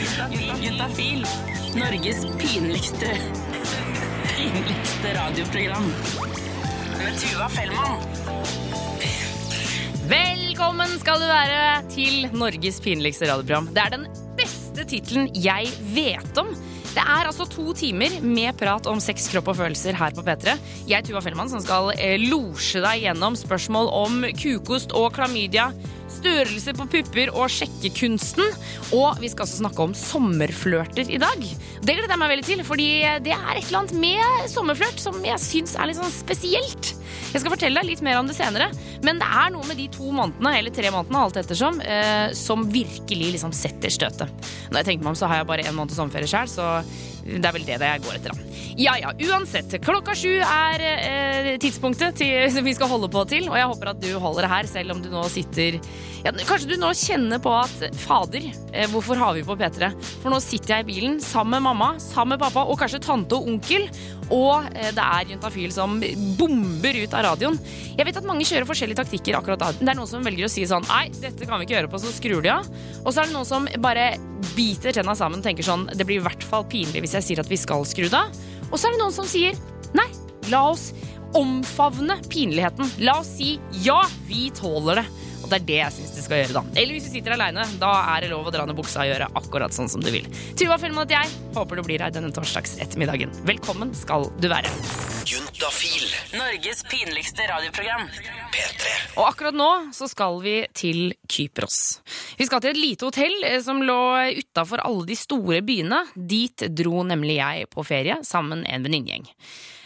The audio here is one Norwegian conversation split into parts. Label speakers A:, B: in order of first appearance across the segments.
A: Juntafil. Norges pinligste pinligste radioprogram. Med Tuva Fellmann.
B: Velkommen skal du være til Norges pinligste radioprogram. Det er den beste tittelen jeg vet om. Det er altså to timer med prat om sex, kropp og følelser her på P3. Jeg Tuva Fellmann som skal eh, losje deg gjennom spørsmål om kukost og klamydia, størrelse på pupper og sjekkekunsten. Og vi skal også snakke om sommerflørter i dag. Det gleder jeg meg veldig til, fordi det er et eller annet med sommerflørt som jeg syns er litt sånn spesielt. Jeg skal fortelle deg litt mer om det senere, men det er noe med de to månedene, eller tre månedene, alt ettersom, eh, som virkelig liksom setter støtet. Når jeg tenker meg om, så har jeg bare en måned sommerferie sjøl, så det er vel det jeg går etter, da. Ja ja, uansett. Klokka sju er eh, tidspunktet til, som vi skal holde på til, og jeg håper at du holder det her, selv om du nå sitter ja, Kanskje du nå kjenner på at fader, eh, hvorfor har vi på P3? For nå sitter jeg i bilen sammen med mamma, sammen med pappa og kanskje tante og onkel, og eh, det er Juntafil som bomber ut av radioen. Jeg vet at mange kjører forskjellige taktikker akkurat da. Det er noen som velger å si sånn Nei, dette kan vi ikke gjøre på, så skrur de av. Og så er det noen som bare biter tenna sammen og tenker sånn Det blir i hvert fall pinlig hvis jeg sier at vi skal skru det av. Og så er det noen som sier nei, la oss omfavne pinligheten. La oss si ja, vi tåler det. Og det er det jeg syns du skal gjøre, da. Eller hvis du sitter aleine, da er det lov å dra ned buksa og gjøre akkurat sånn som du vil. Tuva Fellmann heter jeg. Håper du blir her denne torsdags ettermiddagen. Velkommen skal du være.
C: Juntafil.
A: Norges pinligste radioprogram.
C: P3.
B: Og akkurat nå så skal vi til Kypros. Vi skal til et lite hotell eh, som lå utafor alle de store byene. Dit dro nemlig jeg på ferie sammen med en venninnegjeng.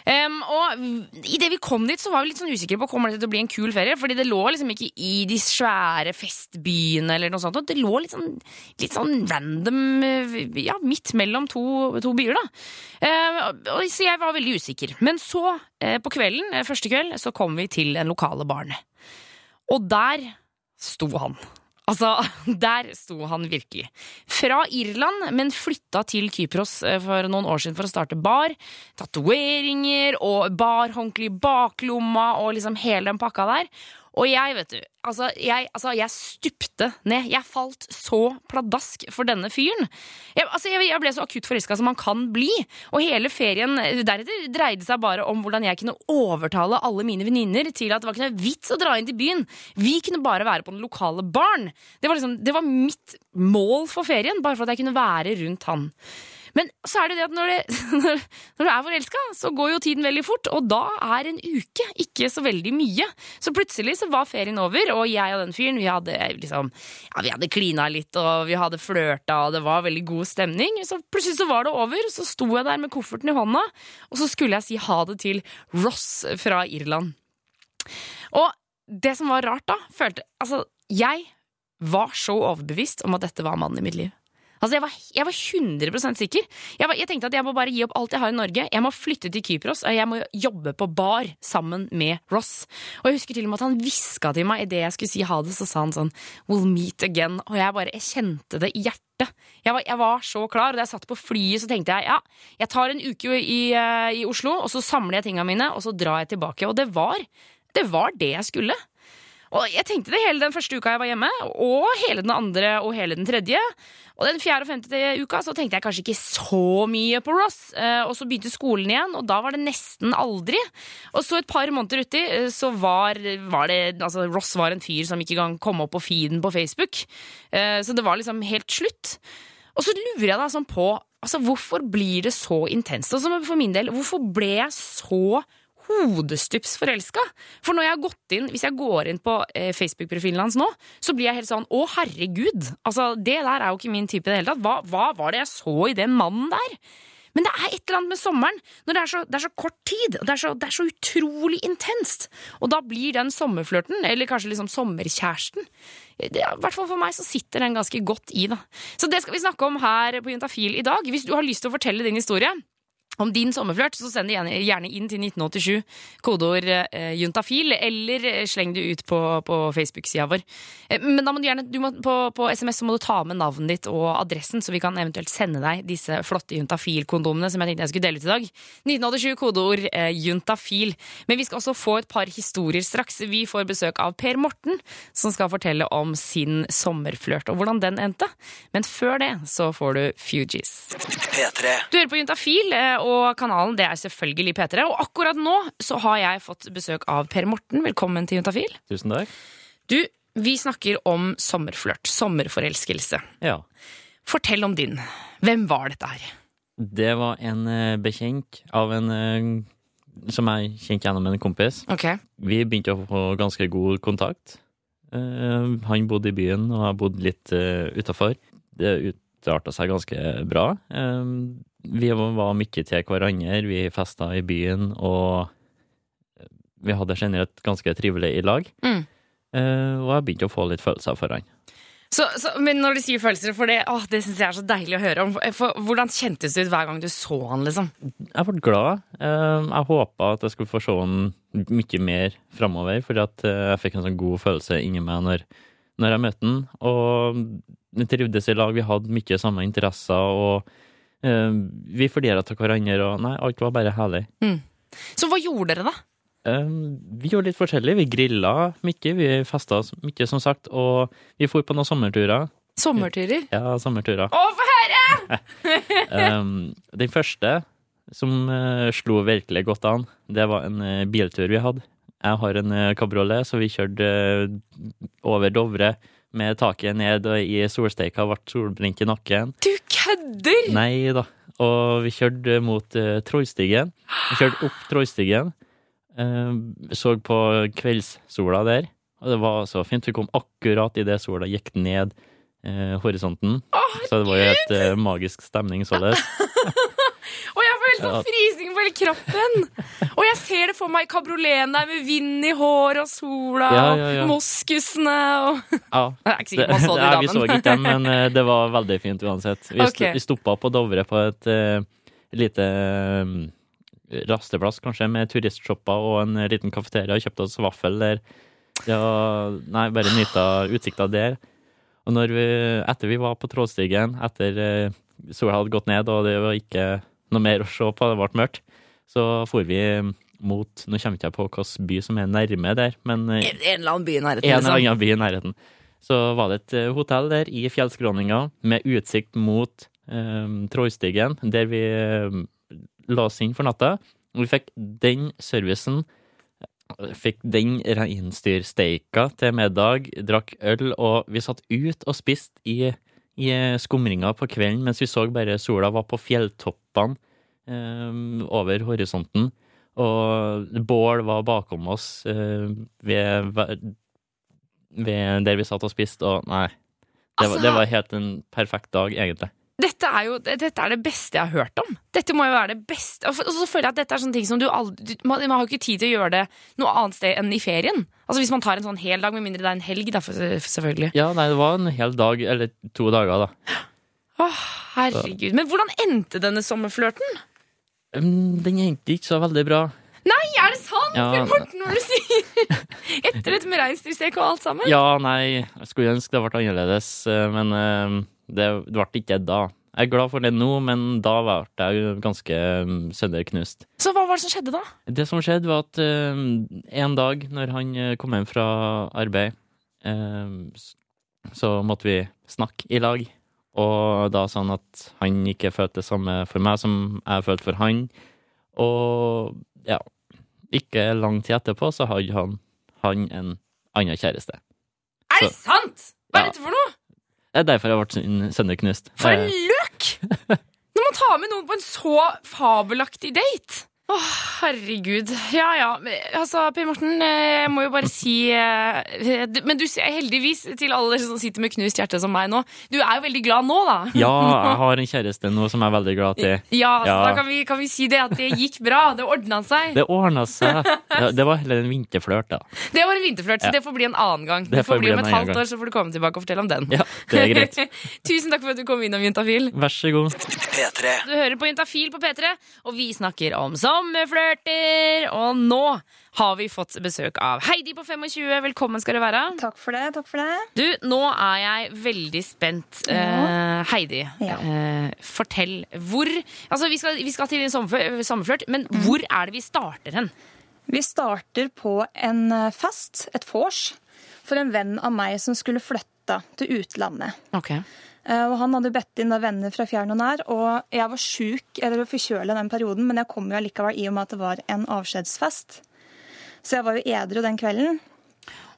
B: Um, og idet vi kom dit, så var vi litt sånn usikre på kommer det til å bli en kul ferie. Fordi det lå liksom ikke i de svære festbyene eller noe sånt. Det lå litt sånn, litt sånn random ja, midt mellom to, to byer, da. Og, så jeg var veldig usikker. Men så, uh, på kvelden, eh, første kveld, så kom vi til den lokale baren. Og der sto han. Altså, der sto han virkelig. Fra Irland, men flytta til Kypros eh, for noen år siden for å starte bar. Tatoveringer og barhåndkle i baklomma og liksom hele den pakka der. Og jeg, vet du, altså jeg, altså jeg, stupte ned. Jeg falt så pladask for denne fyren. Jeg, altså jeg, jeg ble så akutt forelska som man kan bli. Og hele ferien deretter dreide seg bare om hvordan jeg kunne overtale alle mine venninner til at det var ikke noe vits å dra inn til byen. Vi kunne bare være på den lokale baren. Det var, liksom, det var mitt mål for ferien, bare for at jeg kunne være rundt han. Men så er det det at når, det, når du er forelska, så går jo tiden veldig fort, og da er en uke ikke så veldig mye. Så plutselig så var ferien over, og jeg og den fyren vi hadde liksom Ja, vi hadde klina litt, og vi hadde flørta, og det var veldig god stemning. Så plutselig så var det over, så sto jeg der med kofferten i hånda, og så skulle jeg si ha det til Ross fra Irland. Og det som var rart da, følte Altså, jeg var så overbevist om at dette var mannen i mitt liv. Altså, jeg var, jeg var 100% sikker. Jeg, var, jeg, tenkte at jeg må bare gi opp alt jeg har i Norge. Jeg må flytte til Kypros, og jeg må jobbe på bar sammen med Ross. Og jeg husker til og med at han hviska til meg idet jeg skulle si ha det, så sa han sånn We'll meet again. Og jeg bare jeg kjente det i hjertet. Jeg var, jeg var, så klar. Og da jeg satt på flyet, så tenkte jeg ja, jeg tar en uke i, uh, i Oslo, og så samler jeg tinga mine, og så drar jeg tilbake. Og det var det, var det jeg skulle. Og jeg tenkte det hele den første uka jeg var hjemme, og hele den andre og hele den tredje. Og den fjerde og femte uka så tenkte jeg kanskje ikke så mye på Ross. Eh, og så begynte skolen igjen, og da var det nesten aldri. Og så et par måneder uti eh, så var, var, det Altså, Ross var en fyr som ikke engang kom opp på feeden på Facebook. Eh, så det var liksom helt slutt. Og så lurer jeg da sånn på altså, hvorfor blir det så intenst? Altså, for min del, hvorfor ble jeg så hodestups forelska. For når jeg har gått inn, hvis jeg går inn på eh, Facebook-profilen hans nå, så blir jeg helt sånn å herregud. Altså, det der er jo ikke min type i det hele tatt. Hva, hva, var det jeg så i den mannen der? Men det er et eller annet med sommeren, når det er så, det er så kort tid, og det er så, det er så utrolig intenst. Og da blir den sommerflørten, eller kanskje liksom sommerkjæresten det, I hvert fall for meg så sitter den ganske godt i, da. Så det skal vi snakke om her på Juntafil i dag. Hvis du har lyst til å fortelle din historie, om din sommerflørt, så send det gjerne, inn til 1987, kodeord eh, juntafil, eller eh, sleng det ut på, på Facebook-sida vår. Eh, men da må du gjerne, du må, på, på SMS så må du ta med navnet ditt og adressen, så vi kan eventuelt sende deg disse flotte juntafil-kondomene som jeg tenkte jeg skulle dele ut i dag. 1987, kodeord eh, juntafil. Men vi skal også få et par historier straks. Vi får besøk av Per Morten, som skal fortelle om sin sommerflørt og hvordan den endte. Men før det så får du Fugees.
C: P3.
B: Du hører på Juntafil, eh, og kanalen det er selvfølgelig P3. Og akkurat nå så har jeg fått besøk av Per Morten. Velkommen til Juntafil.
D: Tusen takk.
B: Du, vi snakker om sommerflørt. Sommerforelskelse.
D: Ja.
B: Fortell om din. Hvem var dette her?
D: Det var en eh, bekjent av en eh, som jeg kjente gjennom en kompis.
B: Ok.
D: Vi begynte å få ganske god kontakt. Eh, han bodde i byen, og jeg bodde litt uh, utafor. Det utarta seg ganske bra. Eh, vi var mye til hverandre, vi festa i byen, og vi hadde generelt ganske trivelig i lag.
B: Mm.
D: Eh, og jeg begynte å få litt følelser for han.
B: Så, så, men når du sier følelser, for det, åh, det syns jeg er så deilig å høre om. For, hvordan kjentes det ut hver gang du så han, liksom?
D: Jeg ble glad. Eh, Jeg håpa at jeg skulle få se han mye mer framover, for at eh, jeg fikk en sånn god følelse inni meg når, når jeg møtte han. Og vi trivdes i lag, vi hadde mye samme interesser, og vi flira til hverandre, og nei, alt var bare herlig.
B: Så hva gjorde dere, da?
D: Eh, Vi gjorde litt forskjellig. Vi grilla mye, vi festa mye, som sagt, og vi for på noen sommerturer.
B: Sommerturer?
D: Ja, sommerturer.
B: Å, få høre!
D: Um, den første som eh, slo virkelig godt an, det var en eh, biltur vi hadde. Jeg har en uh, kabriolet, så vi kjørte eh, over Dovre med taket ned og i solsteika, ble solbrent i nakken.
B: Du kødder!
D: Nei da. Og vi kjørte mot uh, Trollstigen. Vi kjørte opp Trollstigen. Uh, så på kveldssola der, og det var så fint. Vi kom akkurat idet sola gikk ned uh, horisonten. så det var jo helt uh, magisk stemning således.
B: Og jeg helt sånn frysning på hele kroppen! Og jeg ser det for meg i kabrioleten der med vind i håret og sola
D: Ja, ja, ja.
B: og moskusene og
D: Ja.
B: Det er ikke sikkert man så det,
D: Nei,
B: da,
D: vi så ikke dem, men eh, det var veldig fint uansett. Vi, st
B: Ok.
D: vi stoppa på Dovre på et uh, lite eh, rasteplass, kanskje, med turistshopper og en liten kafeteria. Kjøpte oss vaffel der. Var Nei, bare nyta utsikta der. Og vi, etter vi var på Trådstigen, etter eh, sola hadde gått ned og det var ikke noe mer å se på, det ble mørkt, så for vi mot Nå kommer ikke jeg på hvilken by som er nærme der, men eh,
B: En en eller annen by i nærheten.
D: en eller
B: Liksom.
D: annen by i nærheten. Så var det et eh, hotell der i fjellskråninga med utsikt mot eh, Trollstigen, der vi eh, la oss inn for natta. Og vi fikk den servicen, fikk den reinsdyrsteika til middag, drakk øl, og vi satt ut og spiste i, i eh, skumringa på kvelden mens vi så bare sola var på fjelltoppene eh, over horisonten. Og bål var bakom oss eh, ved, ved der vi satt og spiste, og nei. Det, var,
B: Altså-
D: det var helt en perfekt dag, egentlig.
B: Dette er jo dette er det beste jeg har hørt om. Dette må jo være det beste. Og så føler jeg at dette er sånne ting som du aldri Man, man har jo ikke tid til å gjøre det noe annet sted enn i ferien. Altså Hvis man tar en sånn hel dag, med mindre det er en helg, da, selvfølgelig.
D: Ja, nei, det var en hel dag, eller to dager, da.
B: Å, herregud. Men hvordan endte denne sommerflørten?
D: Um, Den endte ikke så veldig bra.
B: Nei, er det sant?
D: Ja.
B: Morten, er du sier? Etter med reinsdyrstek og alt sammen?
D: Ja, nei, jeg skulle ønske det ble annerledes, eh, men eh, det, ble ikke da. Jeg er glad for det nå, men da ble jeg ganske mm, sønderknust.
B: Så hva var det som skjedde da?
D: Det som skjedde, var at uh, en dag når han eh, kom hjem fra arbeid, uh, så måtte vi snakke i lag. Og da sa han at han ikke følte det samme for meg som jeg følte for han. Og ja, ikke lang tid etterpå så hadde han, han en annen kjæreste.
B: Er det
D: Så-
B: sant?! Hva er dette for noe?
D: Det er derfor jeg har vært sønner knust.
B: For en løk! Når man tar med noen på en så fabelaktig date! Herregud. Ja ja. Altså, Per Morten, eh, jeg må jo bare si eh, Men du ser heldigvis til alle som sitter med knust hjerte som meg nå. Du er jo veldig glad nå, da.
D: Ja, jeg har en kjæreste nå som jeg er veldig glad til.
B: Ja, så da kan vi, kan vi si det at det gikk bra. Det ordna seg.
D: Det ordna seg. Ja, det var heller en vinterflørt, da.
B: Det var en vinterflørt, så det får bli en annen gang. Det, får bli om et halvt år, så får du komme tilbake og fortelle om den.
D: Ja, det er greit.
B: Tusen takk for at du kom innom, Juntafil.
D: Vær så god.
C: P3.
B: Du hører på Juntafil på P3, og vi snakker om sommerflørter. Og nå har vi fått besøk av Heidi på 25. Velkommen skal du være.
E: Takk for det. takk for det.
B: Du, nå er jeg veldig spent. Eh, Heidi,
E: Ja.
B: uh, fortell hvor Altså, vi skal, vi skal til sommerflørt, men hvor er det vi starter hen?
E: Vi starter på en eh, fest, et vors, for en venn av meg som skulle flytte til utlandet.
B: Ok.
E: Eh, Og han hadde bedt inn venner fra fjern og nær, og jeg var sjuk eller forkjøla den perioden, men jeg kom jo allikevel i og med at det var en avskjedsfest. Så jeg var jo edru den kvelden.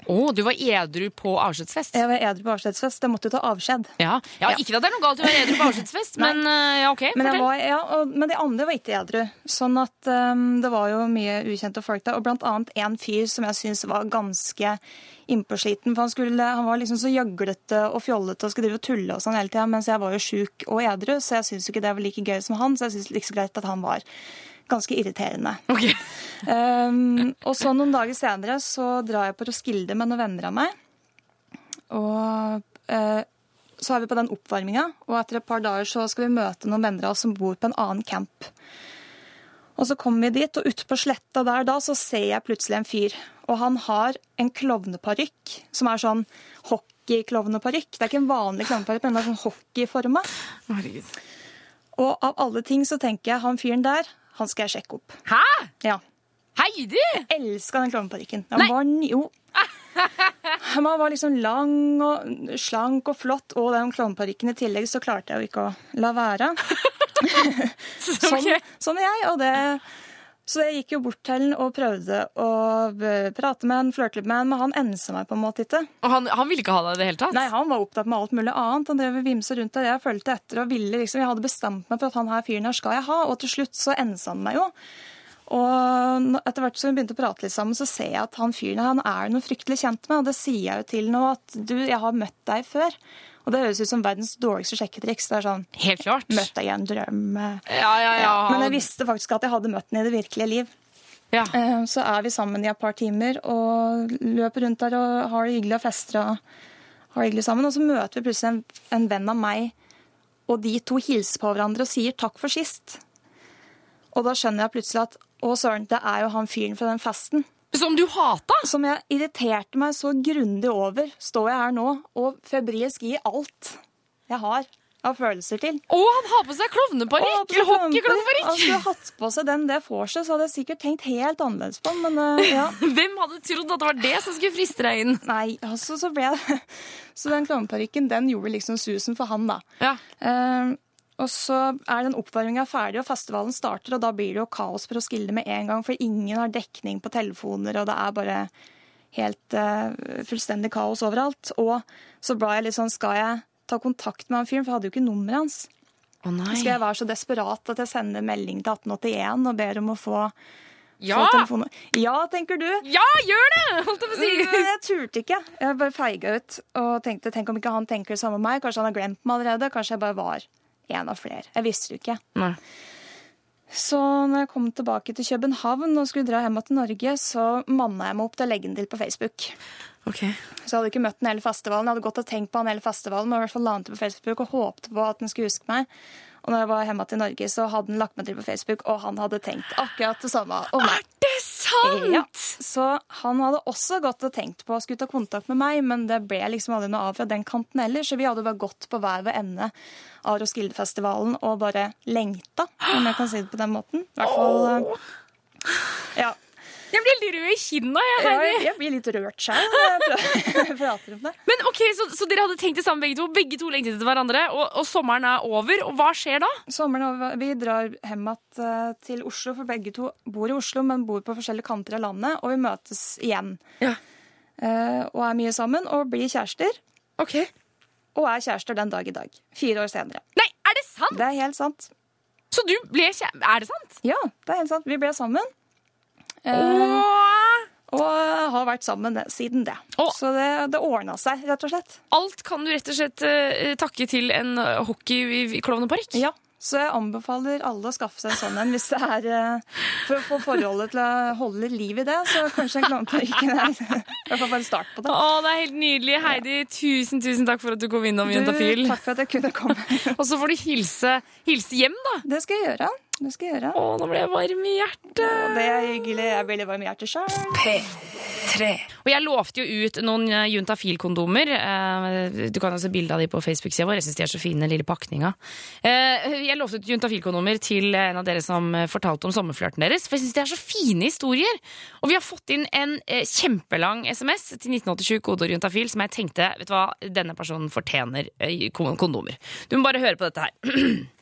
B: Å, du var edru på avskjedsfest?
E: Jeg var edru på avskjedsfest, jeg måtte jo ta avskjed.
B: Ja. ja. Ikke at det er noe galt å være edru på avskjedsfest, men eh, ja, ok.
E: Men, var, ja, og, men de andre var ikke edru. Sånn at um, det var jo mye ukjente folk der. Og blant annet en fyr som jeg syns var ganske innpåsliten. For han, skulle, han var liksom så gjøglete og fjollete og skulle drive og tulle og sånn hele tida. Mens jeg var jo sjuk og edru, så jeg syns jo ikke det var like gøy som han. Så jeg syns like så greit at han var ganske irriterende.
B: Okay.
E: Um, og så noen dager senere så drar jeg på Roskilde med noen venner av meg. Og uh, så er vi på den oppvarminga, og etter et par dager så skal vi møte noen venner av oss som bor på en annen camp. Og så kommer vi dit, og ute på sletta der da så ser jeg plutselig en fyr. Og han har en klovneparykk som er sånn hockeyklovneparykk. Det er ikke en vanlig klovneparykk, men den er sånn hockeyforma. Og av alle ting så tenker jeg han fyren der, han skal jeg sjekke opp.
B: Hæ?
E: Ja.
B: Heidi?
E: elska den klovneparykken. Den var ny... Jo. Han var liksom lang og slank og flott, og den klovneparykken i tillegg, så klarte jeg jo ikke å la være. Sånn, sånn er jeg, og det Så jeg gikk jo bort til han og prøvde å prate med han, flørte litt med han, men han ensa meg på en måte ikke.
B: Og han, han ville ikke ha deg i det hele tatt?
E: Nei, han var opptatt med alt mulig annet. Han drev og vimsa rundt der. Jeg fulgte etter og ville liksom Jeg hadde bestemt meg for at han her fyren her skal jeg ha, og til slutt så ensa han meg jo. Og etter hvert som vi begynte å prate litt sammen, så ser jeg at han fyren her, han er noe fryktelig kjent med, og det sier jeg jo til nå, at du, jeg har møtt deg før. Og det høres ut som verdens dårligste sjekketriks. Det er sånn
B: Helt klart.
E: Møtte jeg en drøm. eh.
B: Ja, ja, ja.
E: Men jeg visste faktisk at jeg hadde møtt den i det virkelige liv.
B: Ja.
E: Eh, Så er vi sammen i et par timer og løper rundt der og har det hyggelig og fester og har det hyggelig sammen. Og så møter vi plutselig en, en venn av meg, og de to hilser på hverandre og sier takk for sist. Og da skjønner jeg plutselig at å søren, det er jo han fyren fra den festen.
B: Som du hata?
E: Som jeg irriterte meg så grundig over, står jeg her nå og febrilsk gir alt jeg har av følelser til.
B: Å, han har på seg klovneparykk! Eller
E: Han
B: Hadde
E: skulle hatt på seg den det vorset, så hadde jeg sikkert tenkt helt annerledes på den, men eh, ja.
B: Hvem hadde trodd at det var det som skulle friste deg inn?
E: Nei, altså så ble det Så den klovneparykken, den gjorde liksom susen for han, da.
B: Ja.
E: Eh, og så er den oppvarminga ferdig, og festivalen starter, og da blir det jo kaos på Roskilde med en gang, for ingen har dekning på telefoner, og det er bare helt uh, fullstendig kaos overalt. Og så ble jeg litt sånn Skal jeg ta kontakt med han fyren, for jeg hadde jo ikke nummeret hans.
B: Å nei.
E: Skal jeg være så desperat at jeg sender melding til 1881 og ber om å få,
B: Ja!
E: Ja, tenker du.
B: Ja, gjør det! Holdt jeg på å si.
E: Jeg turte ikke. Jeg bare feiga ut og tenkte tenk om ikke han tenker det samme om meg. Kanskje han har glemt meg allerede. Kanskje jeg bare var en av flere. Jeg visste det ikke.
B: Nei.
E: Så når jeg kom tilbake til København og skulle dra hjem til Norge, så manna jeg meg opp til å legge den til på Facebook.
B: Okay.
E: Så jeg hadde ikke møtt den hele festivalen. Jeg hadde gått og tenkt på han hele festivalen, men i hvert fall la den til på Facebook og håpte på at den skulle huske meg. Og når jeg var hjemme til Norge, så hadde han lagt meg til på Facebook, og han hadde tenkt akkurat det samme om meg.
B: Det er sant!
E: Ja, så han hadde også gått og tenkt på å skulle ta kontakt med meg, men det ble liksom aldri noe av fra den kanten heller, så vi hadde bare gått på hver vår ende av Roskildefestivalen og bare lengta, om jeg kan si det på den måten. I hvert fall eh, Ja.
B: Jeg blir litt rød i kinna. Jeg,
E: Jeg, jeg blir litt rørt sjøl når jeg prater om det.
B: Men ok, så, så dere hadde tenkt det samme begge to? Begge to lengtet etter hverandre, og, og sommeren er over. Og hva skjer da?
E: Sommeren er over. Vi drar hjem igjen eh, til Oslo, for begge to bor i Oslo, men bor på forskjellige kanter av landet, og vi møtes igjen.
B: Ja.
E: Uh, og er mye sammen, og blir kjærester.
B: Ok.
E: Og er kjærester den dag i dag. Fire år senere.
B: Nei, er det sant?
E: Det er helt sant.
B: Så du ble kjæ... Er det sant?
E: Ja, det er helt sant. Vi ble sammen. Eh, og har vært sammen siden det.
B: Åh.
E: Så det, det ordna seg, rett og slett.
B: Alt kan du rett og slett eh, takke til en eh, hockey-klovneparykk.
E: Ja, så jeg anbefaler alle å skaffe seg en sånn en hvis det er eh, for å få forholdet til å holde liv i det. Så kanskje en klovneparykk er i hvert fall bare en start på det.
B: Å, det er helt nydelig. Heidi, tusen tusen takk for at du kom innom Juntafil.
E: takk for at jeg kunne komme.
B: Og så får du hilse, hilse hjem, da.
E: Det skal jeg gjøre. Det skal jeg gjøre.
B: Å, nå ble jeg varm i hjertet.
E: Å, det er hyggelig. Jeg blir litt varm i hjertet sjøl.
B: Og jeg lovte jo ut noen eh, Juntafil-kondomer. Eh, Du kan jo se bilde av de på Facebook-sida vår. Jeg syns de er så fine, den lille pakninga. Eh, Jeg lovte ut Juntafil-kondomer til en av dere som fortalte om sommerflørten deres. For jeg syns de er så fine historier. Og vi har fått inn en kjempelang SMS til 1987 kodeord Juntafil som jeg tenkte vet du hva, denne personen fortjener kondomer. Du må bare høre på dette her.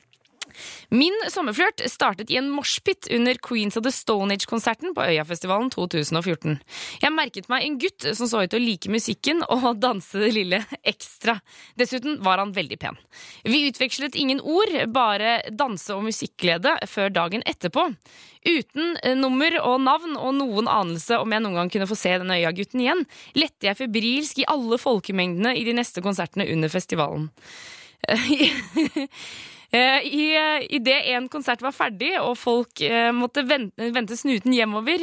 B: Min sommerflørt startet i en moshpit under Queens of the Stone Age-konserten på Øyafestivalen 2014. Jeg merket meg en gutt som så ut til å like musikken og danse det lille ekstra. Dessuten var han veldig pen. Vi utvekslet ingen ord, bare danse- og musikkglede før dagen etterpå. Uten nummer og navn og noen anelse om jeg noen gang kunne få se den øyagutten igjen, lette jeg febrilsk i alle folkemengdene i de neste konsertene under festivalen. Eh, I, det en konsert var ferdig og folk eh, måtte vente, vente snuten hjemover,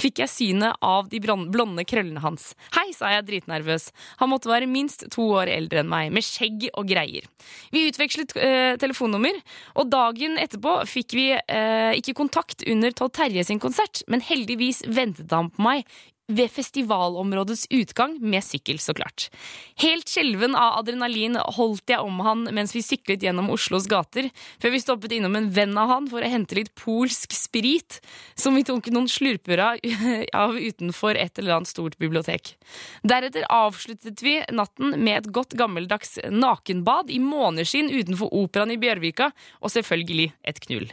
B: fikk jeg synet av de blonde krøllene hans. Hei, sa jeg dritnervøs. Han måtte være minst to år eldre enn meg, med skjegg og greier. Vi utvekslet uh, telefonnummer, og dagen etterpå fikk vi uh, ikke kontakt under Todd Terje sin konsert, men heldigvis ventet han på meg ved festivalområdets utgang med sykkel, så klart. Helt skjelven av adrenalin holdt jeg om han mens vi syklet gjennom Oslos gater, før vi stoppet innom en venn av han for å hente litt polsk sprit, som vi tok noen slurper av, utenfor et eller annet stort bibliotek. Deretter avsluttet vi natten med et godt gammeldags nakenbad i måneskinn utenfor operaen i Bjørvika, og selvfølgelig et knull.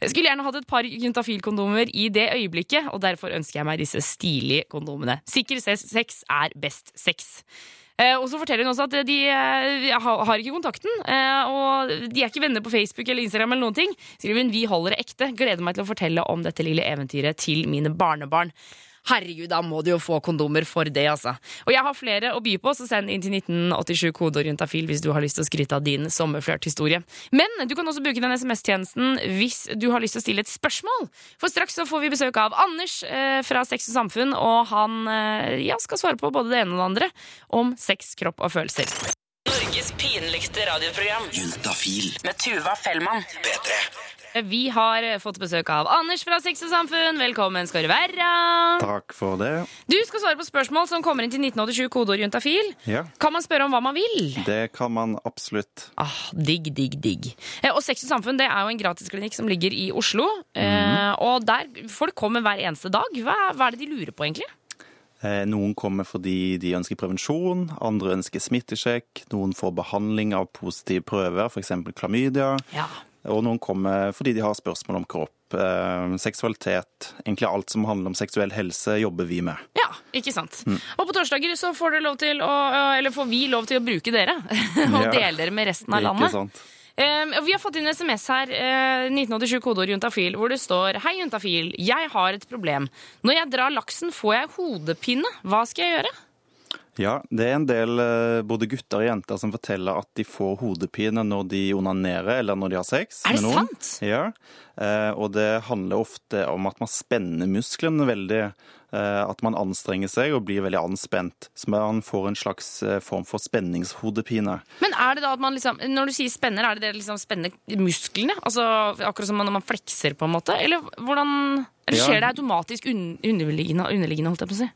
B: Jeg skulle gjerne hatt et par juntafil-kondomer i det øyeblikket, og derfor ønsker jeg meg disse stilige kondomene. Sikker sex er best sex. Eh, og så forteller hun også at de eh, har ikke kontakten, eh, og de er ikke venner på Facebook eller Instagram. eller noen ting. Skriver hun, vi holder det ekte. Gleder meg til å fortelle om dette lille eventyret til mine barnebarn. Herregud, da må du jo få kondomer for det, altså. Og jeg har flere å by på, så send inn til 1987 kodeorientafil hvis du har lyst til å skryte av din sommerflørthistorie. Men du kan også bruke den SMS-tjenesten hvis du har lyst til å stille et spørsmål. For straks så får vi besøk av Anders eh, fra Sex og Samfunn, og han eh, ja, skal svare på både det ene og det andre om sex, kropp og følelser.
A: Norges pinligste radioprogram
C: Juntafil.
A: med Tuva Fellmann.
C: P3.
B: Vi har fått besøk av Anders fra Sex og Samfunn. Velkommen skal du være.
F: Takk for det.
B: Du skal svare på spørsmål som kommer inn til 1987 kodeord juntafil.
F: Ja,
B: Kan man spørre om hva man vil?
F: det kan man absolutt.
B: Ah, digg, digg, digg. Eh, og Sex og Samfunn det er jo en gratisklinikk som ligger i Oslo. Eh, og der folk kommer hver eneste dag. Hva, hva er det de lurer på, egentlig?
F: Eh, Noen kommer fordi de ønsker prevensjon, andre ønsker smittesjekk, noen får behandling av positive prøver, f.eks. klamydia,
B: Ja.
F: Og noen kommer fordi de har spørsmål om kropp, eh, seksualitet. Egentlig alt som handler om seksuell helse, jobber vi med.
B: Ja, ikke sant. Og på torsdager så får, lov til å, eller får vi lov til å bruke dere. og dele dere med resten av
F: Ikke
B: landet.
F: sant?
B: Eh, vi har fått inn SMS her, eh, 1987 kodeord juntafil, hvor det står Hei, juntafil. Jeg har et problem. Når jeg drar laksen, får jeg hodepine. Hva skal jeg gjøre?
F: Ja, det er en del eh, både gutter og jenter som forteller at de får hodepine når de onanerer eller når de har sex.
B: Er det sant?
F: Ja, eh, og det handler ofte om at man spenner musklene veldig. Eh, At man anstrenger seg og blir veldig anspent. Så man får en slags eh, form for spenningshodepine.
B: Men er det da at man liksom, når du sier spenner, er det det liksom spenner musklene? Altså akkurat som når man flekser, på en måte? Eller hvordan Eller skjer det automatisk underliggende, underliggende, holdt jeg på å si?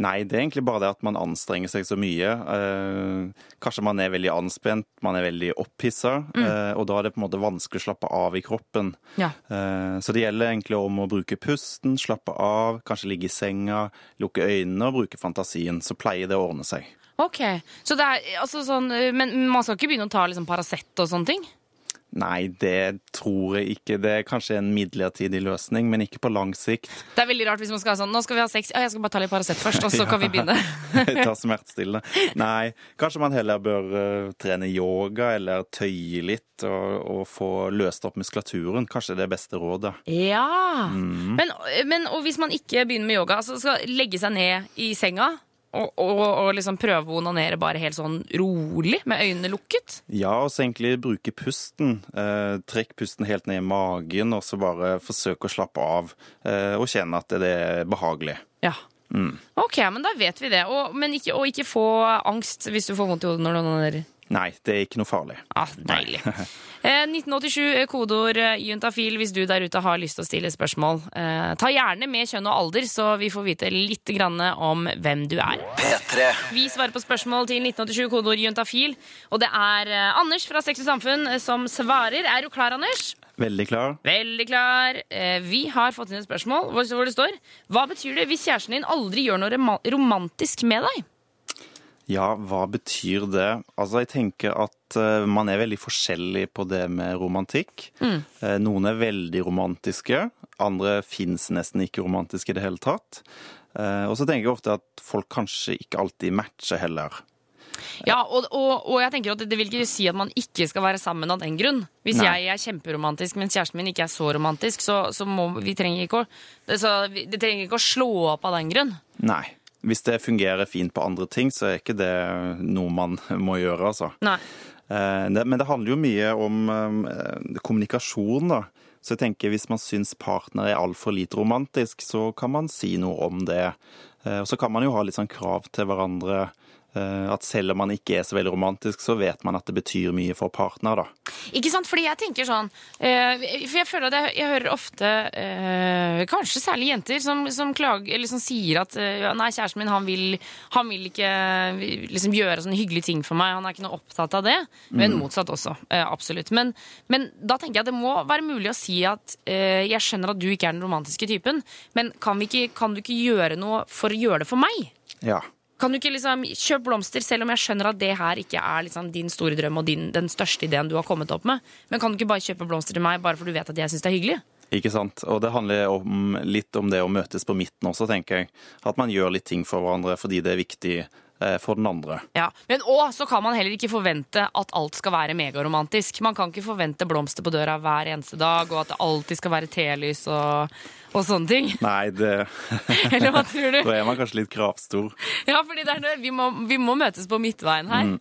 F: Nei, det er egentlig bare det at man anstrenger seg så mye. Eh, kanskje man er veldig anspent, man er veldig opphissa, eh, og da er det på en måte vanskelig å slappe av i kroppen.
B: Ja.
F: Eh, så det gjelder egentlig om å bruke pusten, slappe av, kanskje ligge i senga, lukke øynene og bruke fantasien. Så pleier det å ordne seg.
B: Ok, så det er altså sånn Men man skal ikke begynne å ta liksom Paracet og sånne ting?
F: Nei, det tror jeg ikke. Det er kanskje en midlertidig løsning, men ikke på lang sikt.
B: Det er veldig rart hvis man skal ha sånn Nå skal vi ha sex. Ja, jeg skal bare ta litt Paracet først, og så kan vi begynne.
F: Ta smertestillende. Nei, kanskje man heller bør eh, trene yoga eller tøye litt og, og få løst opp muskulaturen. Kanskje det er beste rådet.
B: Ja.
F: Mm.
B: Men, men og hvis man ikke begynner med yoga, altså skal legge seg ned i senga og, og, og liksom prøve å onanere bare helt sånn rolig, med øynene lukket?
F: Ja, og så egentlig bruke pusten. Eh, trekk pusten helt ned i magen, og så bare forsøk å slappe av eh, og kjenne at det er behagelig.
B: Ja.
F: Mm.
B: Ok, men da vet vi det. Og, men ikke, og ikke få angst hvis du får vondt i hodet når du onanerer.
F: Nei, det er ikke noe farlig.
B: Ah, deilig. Eh, 1987 er kodeord eh, juntafil hvis du der ute har lyst til å stille spørsmål. Eh, ta gjerne med kjønn og alder, så vi får vite litt grann om hvem du er.
C: P3.
B: Vi svarer på spørsmål til 1987 kodeord juntafil. Og det er eh, Anders fra Sex og Samfunn eh, som svarer. Er du klar, Anders?
F: Veldig klar?
B: Veldig klar. Eh, Vi har fått inn et spørsmål hvor hvor det står Hva betyr det hvis kjæresten din aldri gjør noe romantisk med deg?
F: Ja, hva betyr det? Altså, jeg tenker at uh, man er veldig forskjellig på det med romantikk. Eh, noen er veldig romantiske, andre fins nesten ikke romantiske i det hele tatt. Uh, og så tenker jeg ofte at folk kanskje ikke alltid matcher heller.
B: Ja, og, og, og jeg tenker at det, det vil ikke si at man ikke skal være sammen av den grunn. Hvis
F: Nei.
B: jeg er kjemperomantisk, mens kjæresten min ikke er så romantisk, så, så må vi trenger ikke å det, så, vi- det trenger ikke å slå opp av den grunn.
F: Nei. Hvis det fungerer fint på andre ting, så er ikke det noe man må gjøre, altså.
B: Nei.
F: Eh, men det handler jo mye om eh, kommunikasjon, da. Så jeg tenker hvis man syns partner er altfor lite romantisk, så kan man si noe om det. Eh, og så kan man jo ha litt sånn krav til hverandre. Eh, At selv om man ikke er så veldig romantisk, så vet man at det betyr mye for partner, da.
B: Ikke sant? Fordi jeg tenker sånn eh, For jeg føler at jeg, jeg hører ofte, eh, kanskje særlig jenter, som, som, klager, eller som sier at nei, kjæresten min han vil, han vil ikke liksom, gjøre sånne hyggelige ting for meg. Han er ikke noe opptatt av det. Men motsatt også. Absolutt. Men, men da tenker jeg at det må være mulig å si at jeg skjønner at du ikke er den romantiske typen, men kan, vi ikke, kan du ikke gjøre noe for å gjøre det for meg?
F: Ja.
B: Kan du ikke liksom kjøpe blomster, selv om jeg skjønner at det her ikke er liksom din store drøm og din, den største ideen du har kommet opp med? Men kan du ikke bare kjøpe blomster til meg bare for du vet at jeg syns det er hyggelig?
F: Ikke sant? Og det handler om, litt om det å møtes på midten også, tenker jeg. At man gjør litt ting for hverandre fordi det er viktig for den andre.
B: Ja, Men òg så kan man heller ikke forvente at alt skal være megaromantisk. Man kan ikke forvente blomster på døra hver eneste dag, og at det alltid skal være telys og, og sånne ting.
F: Nei, det
B: Eller hva tror du?
F: Da er man kanskje litt kravstor.
B: Ja, fordi vi, må, vi må møtes på midtveien her.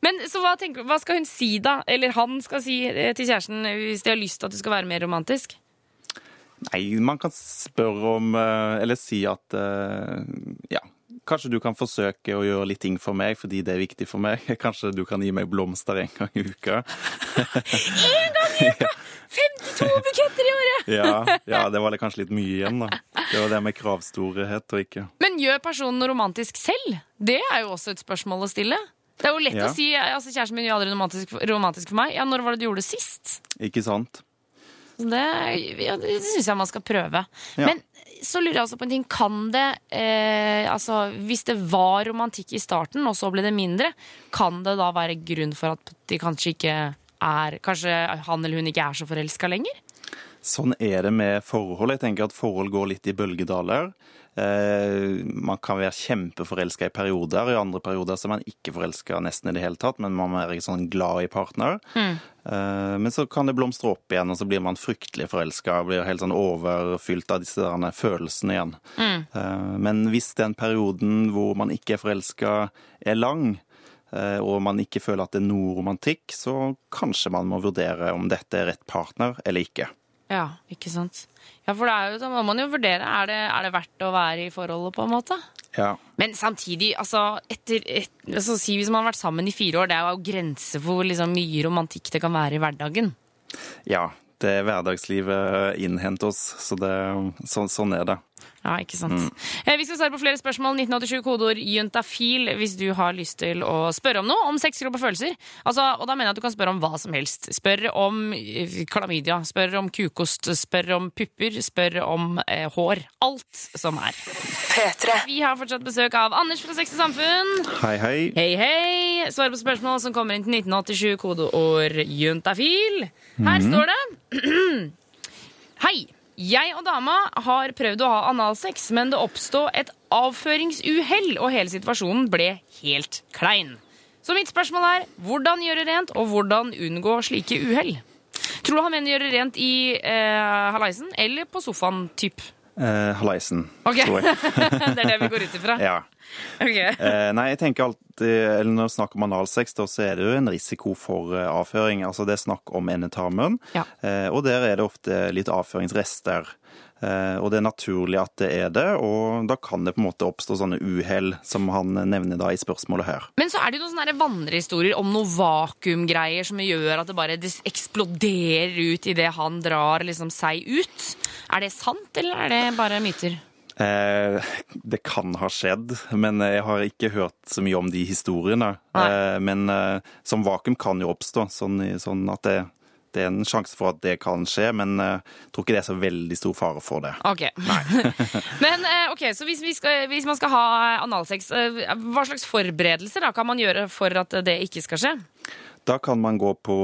B: Men så hva, tenker, hva skal hun si, da? Eller han skal si eh, til kjæresten eh, hvis de har lyst til at du skal være mer romantisk?
F: Nei, man kan spørre om eh, Eller si at eh, Ja, kanskje du kan forsøke å gjøre litt ting for meg fordi det er viktig for meg. Kanskje du kan gi meg blomster en gang i uka. en gang i uka!
B: 52 buketter i året!
F: Ja, ja det var kanskje litt mye igjen, da. Det var det med kravstorhet og ikke
B: Men gjør personen noe romantisk selv? Det er jo også et spørsmål å stille. Det er jo lett
F: Ja.
B: å si altså kjæresten min gjør aldri romantisk, romantisk for meg. Ja, når var det du gjorde det sist?
F: Ikke sant?
B: Det, ja, det syns jeg man skal prøve.
F: Ja.
B: Men så lurer jeg også på en ting. Kan det eh, Altså, hvis det var romantikk i starten, og så ble det mindre, kan det da være grunn for at de kanskje ikke er Kanskje han eller hun ikke er så forelska lenger?
F: Sånn er det med forhold. Jeg tenker at forhold går litt i bølgedaler. Eh, man kan være kjempeforelska i perioder, og i andre perioder så er man ikke forelska nesten i det hele tatt, men man er ikke sånn glad i partner. Mm. men så kan det blomstre opp igjen, og så blir man fryktelig forelska, blir helt sånn overfylt av disse der følelsene igjen. Mm. men hvis den perioden hvor man ikke er forelska, er lang, og man ikke føler at det er noe romantikk, så kanskje man må vurdere om dette er rett partner eller ikke.
B: Ja, ikke sant. Ja, for det er jo, da må man jo vurdere. Er det, er det verdt å være i forholdet, på en måte?
F: Ja.
B: Men samtidig, altså, etter, et, altså si Hvis man har vært sammen i fire år, det er jo grenser for hvor liksom, mye romantikk det kan være i hverdagen.
F: Ja, det er hverdagslivet innhenter oss, så det, så, sånn er det.
B: Ja, ikke sant. Eh, Vi skal svare på flere spørsmål. 1987 kodeord juntafil hvis du har lyst til å spørre om noe om sex, kropp og følelser. Altså, og da mener jeg at du kan spørre om hva som helst. Spør om eh, klamydia, spør om kukost, spør om pupper, spør om eh, hår. Alt som er. Petre. Vi har fortsatt besøk av Anders fra Sex og Samfunn.
F: Hei, hei.
B: Hei, hei! Svar på spørsmål som kommer inn til 1987, kodeord juntafil. Her står det Hei! Jeg og dama har prøvd å ha analsex, men det oppstod et avføringsuhell, og hele situasjonen ble helt klein. Så mitt spørsmål er hvordan gjøre rent, og hvordan unngå slike uhell? Tror du han mener gjøre rent i eh, halaisen eller på sofaen, typ?
F: Eh, halaisen,
B: okay.
F: tror jeg.
B: det er det vi går ut ifra?
F: Ja.
B: Ok.
F: Eh, nei, jeg tenker alltid, eller når det er snakk om analsex, da, så er det jo en risiko for eh, avføring. Altså det er snakk om endetarmen,
B: Ja.
F: eh, og der er det ofte litt avføringsrester. Eh, og det er naturlig at det er det, og da kan det på en måte oppstå sånne uhell som han nevner da i spørsmålet her.
B: Men så er det jo noen sånne vandrehistorier om noen vakuumgreier som gjør at det bare eksploderer ut idet han drar liksom seg ut. Er det sant, eller er det bare myter?
F: Eh, det kan ha skjedd, men jeg har ikke hørt så mye om de historiene.
B: Nei.
F: Eh, men eh, som vakuum kan jo oppstå, sånn, sånn at det, det er en sjanse for at det kan skje, men jeg tror ikke det er så veldig stor fare for det.
B: Ok. Men ok, så hvis, vi skal, hvis man skal ha analsex, hva slags forberedelser da kan man gjøre for at det ikke skal skje?
F: Da kan man gå på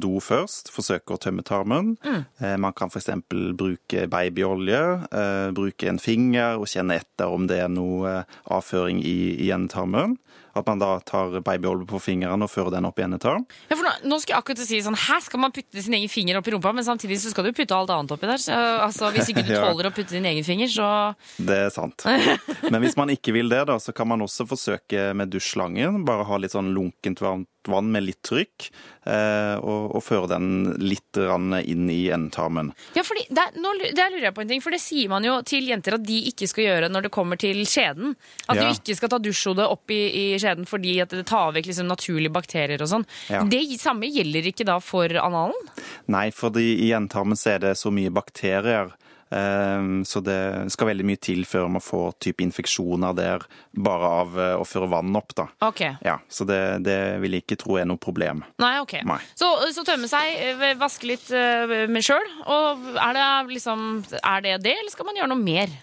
F: do først, forsøke å tømme tarmen.
B: Mm.
F: Eh, Man kan f.eks. bruke babyolje, eh, bruke en finger og kjenne etter om det er noe eh, avføring i, i endetarmen. At man da tar babyolje på fingeren og fører den opp i endetarm.
B: Ja, for nå, nå skal jeg akkurat si sånn, Her skal man putte sin egen finger opp i rumpa, men samtidig så skal du putte alt annet oppi der. Så, altså, Hvis ikke du
F: Ja.
B: tåler å putte din egen finger, så
F: Det er sant. Men hvis man ikke vil det, da, så kan man også forsøke med dusjslangen. Bare ha litt sånn lunkent varmt vann med litt trykk, eh, og, og føre den litt inn i endetarmen.
B: Ja, fordi der, nå, der lurer jeg på en ting, for det sier man jo til jenter at de ikke skal gjøre når det kommer til skjeden. At
F: Ja.
B: du ikke skal ta dusjhodet opp i, i skjeden fordi at det tar vekk liksom naturlige bakterier og sånn.
F: Ja.
B: Det samme gjelder ikke da for analen?
F: Nei, fordi i endetarmen er det så mye bakterier. Eh, Så det skal veldig mye til før man får type infeksjoner der bare av eh, å føre vann opp, da.
B: Ok.
F: Ja, Så det, det vil jeg ikke tro er noe problem.
B: Nei, ok.
F: Nei.
B: Så, så tømme seg, eh, vaske litt eh, med sjøl. Og er det liksom Er det det, eller skal man gjøre noe mer?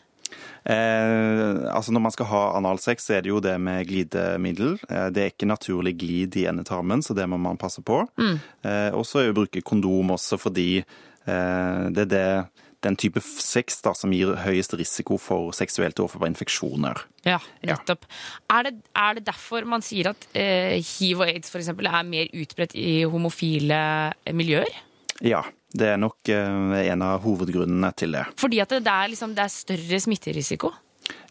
F: Eh, altså Når man skal ha analsex, så er det jo det med glidemiddel. Eh, det er ikke naturlig glid i endetarmen, så det må man passe på. Eh, og så bruke kondom også fordi eh, det er det, den type sex da, som gir høyest risiko for seksuelt overførbare infeksjoner.
B: Ja, nettopp. Er, det, er det derfor man sier at eh, hiv og aids for eksempel, er mer utbredt i homofile miljøer?
F: Ja, det er nok eh, en av hovedgrunnene til det.
B: Fordi at det, det, er, liksom, det er større smitterisiko?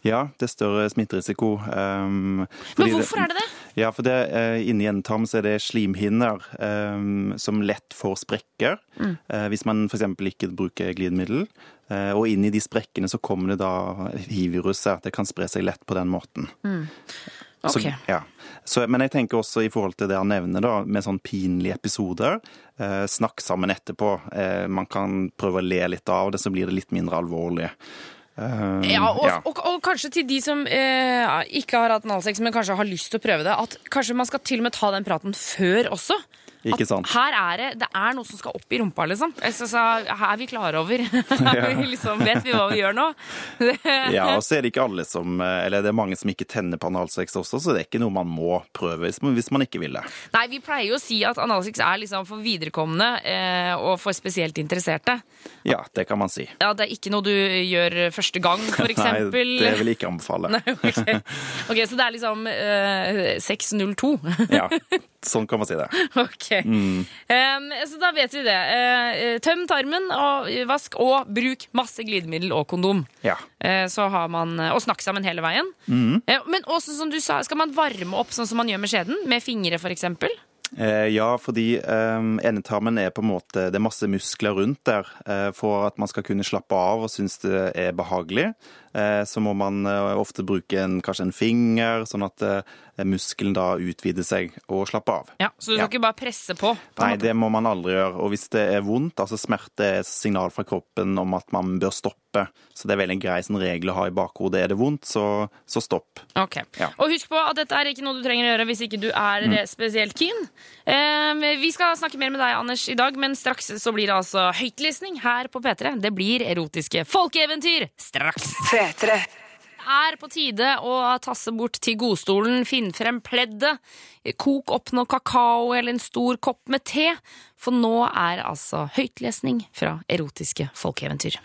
F: Ja, det er større smitterisiko. Um,
B: Men hvorfor er det det?
F: Ja, for det, uh, inni endetarmen så er det slimhinner um, som lett får sprekker.
B: Mm.
F: uh, hvis man f.eks. ikke bruker glidemiddel. Uh, og inn i de sprekkene så kommer det da hiv-viruset. Det kan spre seg lett på den måten. Så,
B: Ok.
F: ja. så, men jeg tenker også i forhold til det han nevner, da, med sånn pinlige episoder. Eh, snakk sammen etterpå. Eh, man kan prøve å le litt av det, så blir det litt mindre alvorlig. Eh,
B: Ja, og,
F: ja.
B: Og, og kanskje til de som eh, ikke har hatt analsex, men kanskje har lyst til å prøve det, at kanskje man skal til og med ta den praten før også.
F: Ikke sant?
B: Her er det, det er noe som skal opp i rumpa, liksom. Så, så, her er vi klare over. vi liksom, vet vi hva vi gjør nå?
F: Ja, og så er det ikke alle som Eller det er mange som ikke tenner på analsex også, så det er ikke noe man må prøve hvis man, hvis man ikke vil det.
B: Nei, vi pleier jo å si at analsex er liksom for viderekomne eh, og for spesielt interesserte.
F: Ja, det kan man si.
B: Ja, Det er ikke noe du gjør første gang, for
F: Nei, det vil jeg ikke anbefale.
B: Nei, ok. ok, Så det er liksom eh, 602.
F: Ja, sånn kan man si det.
B: ok. Em, så da vet vi det. Uh, tøm tarmen, og vask, og bruk masse glidemiddel og kondom.
F: Ja.
B: Uh, så har man, Og snakk sammen hele veien. Eh, men også som du sa, skal man varme opp sånn som man gjør med skjeden? Med fingre, f.eks.?
F: Ja, fordi um, endetarmen er på en måte Det er masse muskler rundt der. For at man skal kunne slappe av og synes det er behagelig, eh, så må man eh, ofte bruke en, kanskje en finger, sånn at eh, muskelen da utvider seg og slapper av.
B: Ja, så du
F: Ja.
B: skal ikke bare presse på? på
F: Nei,
B: måte.
F: det må man aldri gjøre. Og hvis det er vondt, altså smerte er signal fra kroppen om at man bør stoppe stoppe. Så det er veldig en grei sånn regel å ha i bakhodet. Er det vondt, så, så stopp.
B: Ok.
F: Ja.
B: Og husk på at dette er ikke noe du trenger å gjøre hvis ikke du er mm. spesielt keen. Eh, vi skal snakke mer med deg, Anders, i dag, men straks så blir det altså høytlesning her på P3. Det blir erotiske folkeeventyr straks.
G: P3.
B: Det er på tide å tasse bort til godstolen, finne frem pleddet, kok opp noe kakao eller en stor kopp med te, for nå er altså høytlesning fra erotiske folkeeventyr.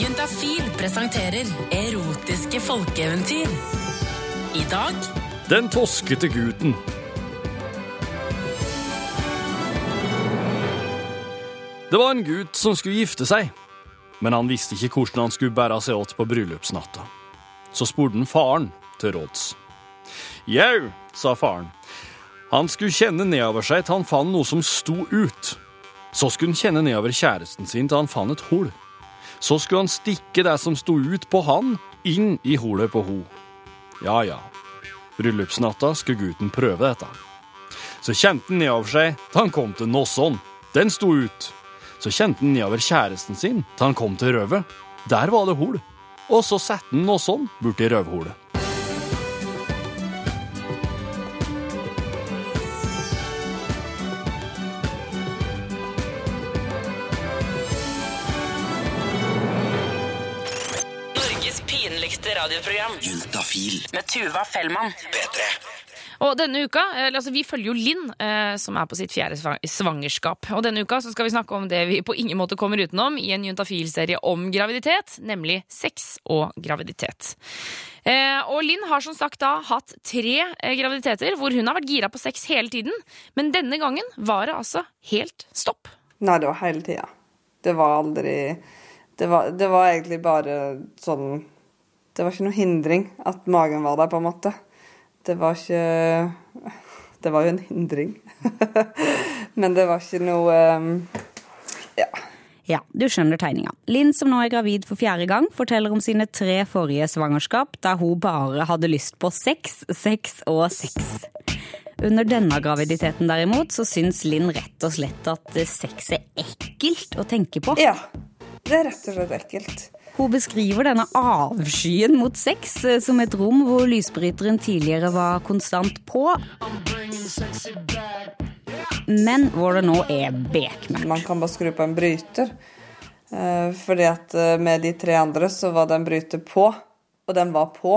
A: Juntafil presenterer erotiske folkeeventyr. I dag
H: Den toskete gutten. Det var en gutt som skulle gifte seg, men han visste ikke hvordan han skulle bære seg åt på bryllupsnatta. Så spurte han faren til råds. Jau, sa faren. Han skulle kjenne nedover seg til han fant noe som sto ut. Så skulle han kjenne nedover kjæresten sin til han fant et hull. Så skulle han stikke det som sto ut på han, inn i hullet på ho. Ja, ja. Bryllupsnatta skulle gutten prøve dette. Så kjente han nedover seg til han kom til Nosson. Den sto ut. Så kjente han nedover kjæresten sin til han kom til røvet. Der var det hol. Og så satte han Nosson borti røvhullet.
A: Norges pinligste radioprogram
C: Juntafil.
A: med Tuva Fellmann.
C: P3.
B: Og denne uka, altså Vi følger jo Linn, eh, som er på sitt fjerde svangerskap. Og denne uka så skal vi snakke om det vi på ingen måte kommer utenom i en juntafil-serie om graviditet, nemlig sex og graviditet. Eh, og Linn har som sagt da hatt tre eh, graviditeter hvor hun har vært gira på sex hele tiden. Men denne gangen var det altså helt stopp.
I: Nei, det var hele tida. Det var aldri det var, det var egentlig bare sånn Det var ikke noe hindring at magen var der, på en måte. Det var ikke Det var jo en hindring. Men det var ikke noe um, Ja.
J: Ja, du skjønner tegninga. Linn, som nå er gravid for fjerde gang, forteller om sine tre forrige svangerskap, der hun bare hadde lyst på sex, sex og sex. Under denne graviditeten derimot, så syns Linn rett og slett at sex er ekkelt å tenke på.
I: Ja. Det er rett og slett ekkelt.
J: Hun beskriver denne avskyen mot sex eh, som et rom hvor lysbryteren tidligere var konstant på, men hvor det nå er bekmørkt.
I: Man kan bare skru på en bryter. Eh, fordi at eh, med de tre andre så var den bryter på, og den var på.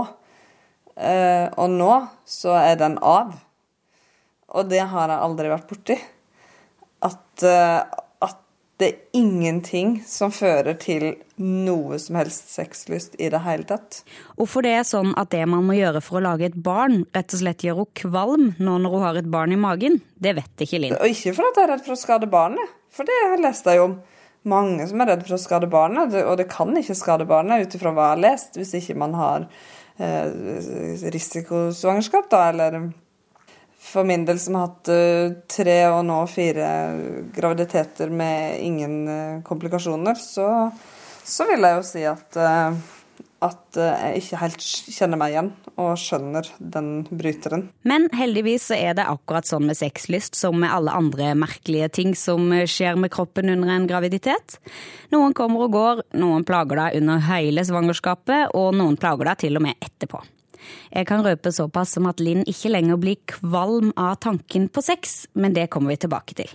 I: Og nå så er den av. Og det har jeg aldri vært borti. At det er ingenting som fører til noe som helst sexlyst i det hele tatt.
J: Hvorfor det er sånn at det man må gjøre for å lage et barn, rett og slett gjør henne kvalm nå når hun har et barn i magen, det vet ikke Linn.
I: Og ikke fordi jeg er redd for å skade barnet, for det har jeg lest jeg om. Mange som er redd for å skade barnet, og det kan ikke skade barnet ut ifra hva jeg har lest, hvis ikke man har eh, risikosvangerskap, da, eller for min del som har hatt eh, tre og nå fire graviditeter med ingen eh, komplikasjoner, så, så vil jeg jo si at, eh, at jeg ikke helt kjenner meg igjen og skjønner den bryteren.
J: Men heldigvis er det akkurat sånn med sexlyst som med alle andre merkelige ting som skjer med kroppen under en graviditet. Noen kommer og går, noen plager deg under hele svangerskapet, og noen plager deg til og med etterpå. Jeg kan røpe såpass som at Linn ikke lenger blir kvalm av tanken på sex, men det kommer vi tilbake til.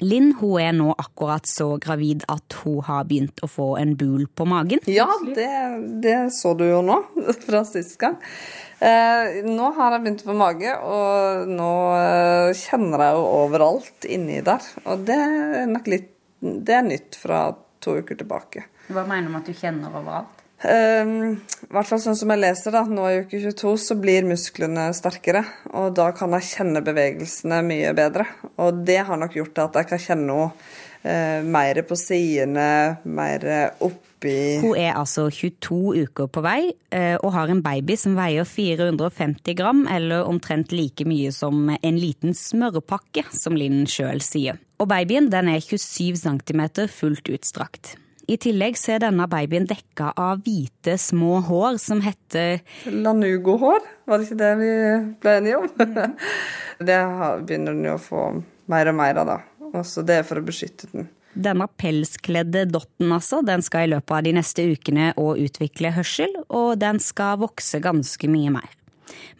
J: Linn hun er nå akkurat så gravid at hun har begynt å få en bul på magen.
I: Ja, det, det så du jo nå, fra sist gang. Eh, nå har jeg begynt å få mage, og nå eh, kjenner jeg jo overalt inni der. Og det er nok litt Det er nytt fra to uker tilbake.
J: Hva mener du med at du kjenner overalt?
I: Eh, I hvert fall sånn som jeg leser, da. Nå i uke 22 så blir musklene sterkere. Og da kan jeg kjenne bevegelsene mye bedre. Og det har nok gjort at jeg kan kjenne noe uh, mer på sidene, mer oppi
J: Hun er altså 22 uker på vei uh, og har en baby som veier 450 gram, eller omtrent like mye som en liten smørpakke, som Linn sjøl sier. Og babyen den er 27 cm fullt utstrakt. I tillegg så er denne babyen dekka av hvite, små hår som heter
I: Lanugo-hår, var det ikke det vi ble enige om? det begynner den jo å få mer og mer av, da. Også det er for å beskytte den.
J: Denne pelskledde dotten altså, den skal i løpet av de neste ukene å utvikle hørsel, og den skal vokse ganske mye mer.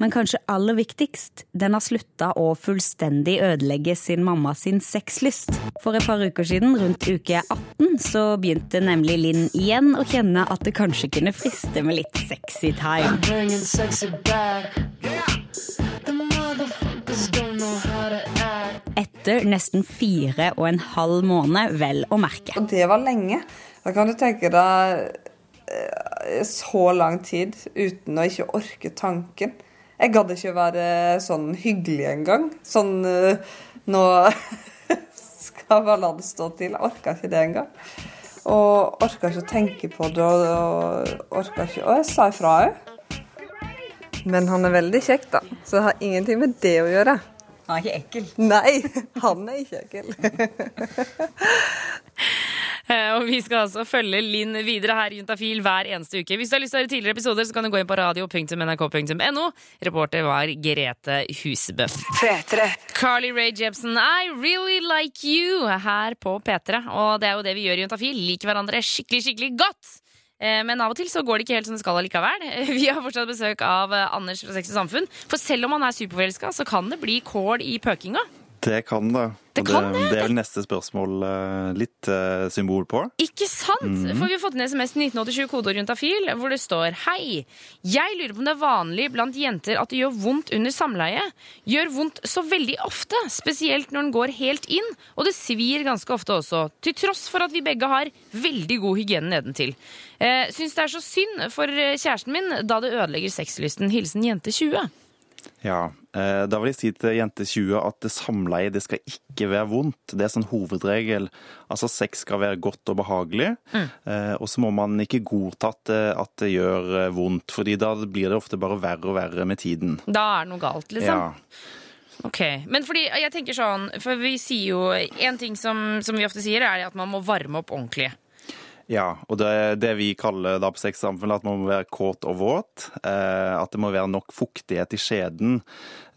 J: Men kanskje aller viktigst, den har slutta å fullstendig ødelegge sin mamma sin sexlyst. For et par uker siden, rundt uke 18, så begynte nemlig Linn igjen å kjenne at det kanskje kunne friste med litt sexy time. Etter nesten fire og en halv måned, vel å merke.
I: Og det var lenge. Da kan du tenke deg så lang tid uten å ikke orke tanken. Jeg gadd ikke være sånn hyggelig engang. Sånn eh, Nå skal bare la det stå til. Jeg orka ikke det engang. Og orka ikke å tenke på det. Og, orka ikke Og jeg sa ifra òg. Men han er veldig kjekk, da. Så det har ingenting med det å gjøre.
J: Han er ikke ekkel.
I: Nei, han er ikke ekkel.
B: Eh, Og vi skal altså følge Linn videre her i Juntafil hver eneste uke. Hvis du har lyst til å høre tidligere episoder, så kan du gå inn på radio.nrk.no. Reporter var Grete Husebø. Carly Rae Jepsen, I really like you, her på P3. Og det er jo det vi gjør i Juntafil. Liker hverandre skikkelig, skikkelig godt. Eh, Men av og til så går det ikke helt som det skal allikevel. Vi har fortsatt besøk av Anders fra Sex og Samfunn. For selv om han er superforelska, så kan det bli kål i pøkinga.
F: Det kan det.
B: Det kan det,
F: det er vel neste spørsmål eh, litt eh, symbol på.
B: Ikke sant? For vi har fått en SMS til 1987 kodeord juntafil, hvor det står Hei, jeg lurer på om det er vanlig blant jenter at det gjør vondt under samleie. Gjør vondt så veldig ofte, spesielt når den går helt inn, og det svir ganske ofte også. Til tross for at vi begge har veldig god hygiene nedentil. Eh, syns det er så synd for eh, kjæresten min, da det ødelegger sexlysten. Hilsen jente 20.
F: Ja, eh, Da vil jeg si til jente 20 at det samleie det skal ikke være vondt. Det er sånn hovedregel. Altså Sex skal være godt og behagelig. Mm. og så må man ikke godta at det, gjør eh, vondt, fordi da blir det ofte bare verre og verre med tiden.
B: Da er det noe galt, liksom.
F: Ja.
B: Ok, Men fordi jeg tenker sånn, for vi sier jo En ting som, som vi ofte sier, er at man må varme opp ordentlig.
F: Ja, og det det vi kaller da på sexsamfunnet at man må være kåt og våt. Eh, at det må være nok fuktighet i skjeden.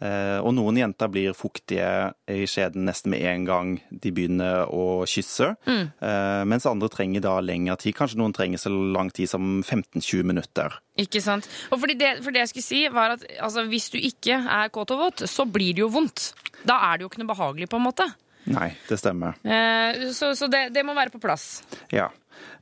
F: Eh, og noen jenter blir fuktige i skjeden nesten med en gang de begynner å kysse. Eh, mens andre trenger da lengre tid. Kanskje noen trenger så lang tid som 15-20 minutter.
B: Ikke sant? Og fordi det, for det jeg skulle si, var at altså, hvis du ikke er kåt og våt, så blir det jo vondt. Da er det jo ikke noe behagelig, på en måte.
F: Nei, det stemmer.
B: Eh, så så det, det må være på plass.
F: Ja.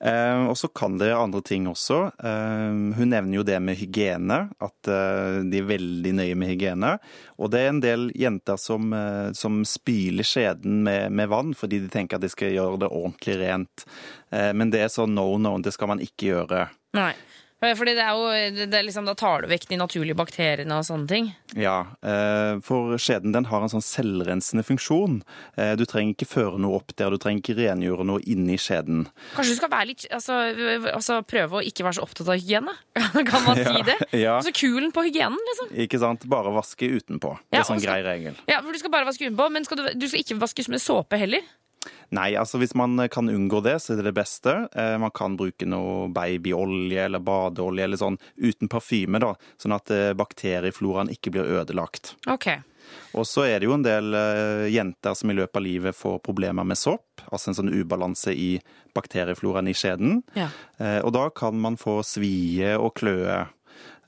F: Eh, og så kan det andre ting også. Eh, hun nevner jo det med hygiene, at eh, de er veldig nøye med hygiene. Og det er en del jenter som, som spyler skjeden med, med vann fordi de tenker at de skal gjøre det ordentlig rent. Men det er sånn no, no, det skal man ikke gjøre.
B: Nei. Fordi det er jo, det er liksom, Da tar du vekk de naturlige bakteriene og sånne ting.
F: Ja, eh, for skjeden den har en sånn selvrensende funksjon. Eh, Du trenger ikke føre noe opp der, du trenger ikke rengjøre noe inni skjeden.
B: Kanskje du skal være litt, altså, altså prøve å ikke være så opptatt av hygiene? kan man si det?
F: Ja.
B: Altså kulen på hygienen, liksom.
F: Ikke sant? Bare vaske utenpå. Det
B: Ja,
F: er sånn
B: og
F: grei regel.
B: Ja, for Du skal bare vaske utenpå, men skal du, du skal ikke vaske med såpe heller.
F: Nei, altså hvis man kan unngå det, så er det det beste. Eh, Man kan bruke noe babyolje eller badeolje eller sånn uten parfyme, da, sånn at eh, bakteriefloraen ikke blir ødelagt.
B: Ok.
F: Og så er det jo en del eh, jenter som i løpet av livet får problemer med sopp, altså en sånn ubalanse i bakteriefloraen i skjeden.
B: Ja.
F: Eh, Og da kan man få svie og kløe.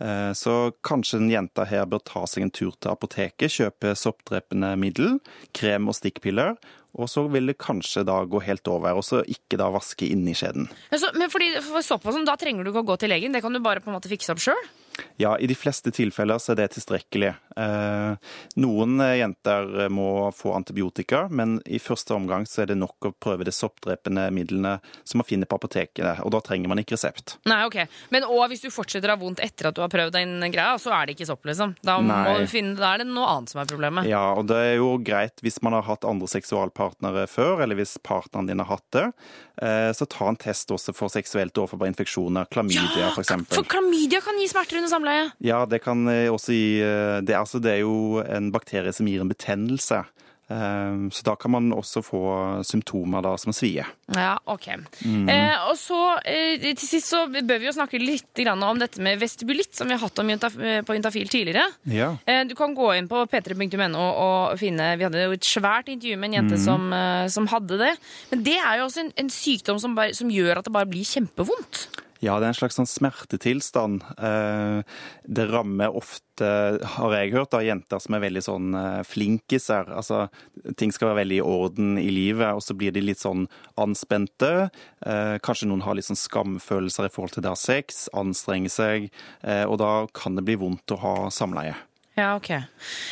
F: Eh, Så kanskje den jenta her bør ta seg en tur til apoteket, kjøpe soppdrepende middel, krem og stikkpiller, og så vil det kanskje da gå helt over, og så ikke da vaske inni skjeden.
B: Men, så, men fordi, for såpass, da trenger du ikke å gå til legen? Det kan du bare på en måte fikse opp sjøl?
F: Ja, i de fleste tilfeller så er det tilstrekkelig. Eh, Noen eh, jenter må få antibiotika, men i første omgang så er det nok å prøve de soppdrepende midlene som man finner på apotekene, og da trenger man ikke resept.
B: Nei, ok. Men og hvis du fortsetter å ha vondt etter at du har prøvd den greia, så er det ikke sopp, liksom? Da, finne, da er det noe annet som er problemet.
F: Ja, og det er jo greit hvis man har hatt andre seksualpartnere før, eller hvis partneren din har hatt det, eh, så ta en test også for seksuelt overforbare infeksjoner, klamydia for eksempel.
B: For klamydia kan gi smerter under samleie.
F: Ja, det kan eh, også gi eh, det, altså, det er jo en bakterie som gir en betennelse. Eh, Så da kan man også få symptomer da som svie.
B: Ja, ok.
F: Mm.
B: Eh, og så eh, til sist så bør vi jo snakke litt om dette med vestibulitt, som vi har hatt om på Juntafil tidligere.
F: Ja.
B: Eh, Du kan gå inn på p3.no og finne Vi hadde jo et svært intervju med en jente
F: mm.
B: som, som hadde det. Men det er jo også en, en sykdom som, bare, som gjør at det bare blir kjempevondt.
F: Ja, det er en slags sånn smertetilstand. Eh, Det rammer ofte, har jeg hørt, av jenter som er veldig sånn eh, flinkiser. Altså, ting skal være veldig i orden i livet, og så blir de litt sånn anspente. Eh, Kanskje noen har litt sånn skamfølelser i forhold til det å ha sex, anstrenge seg, og da kan det bli vondt å ha samleie.
B: Ja, ok.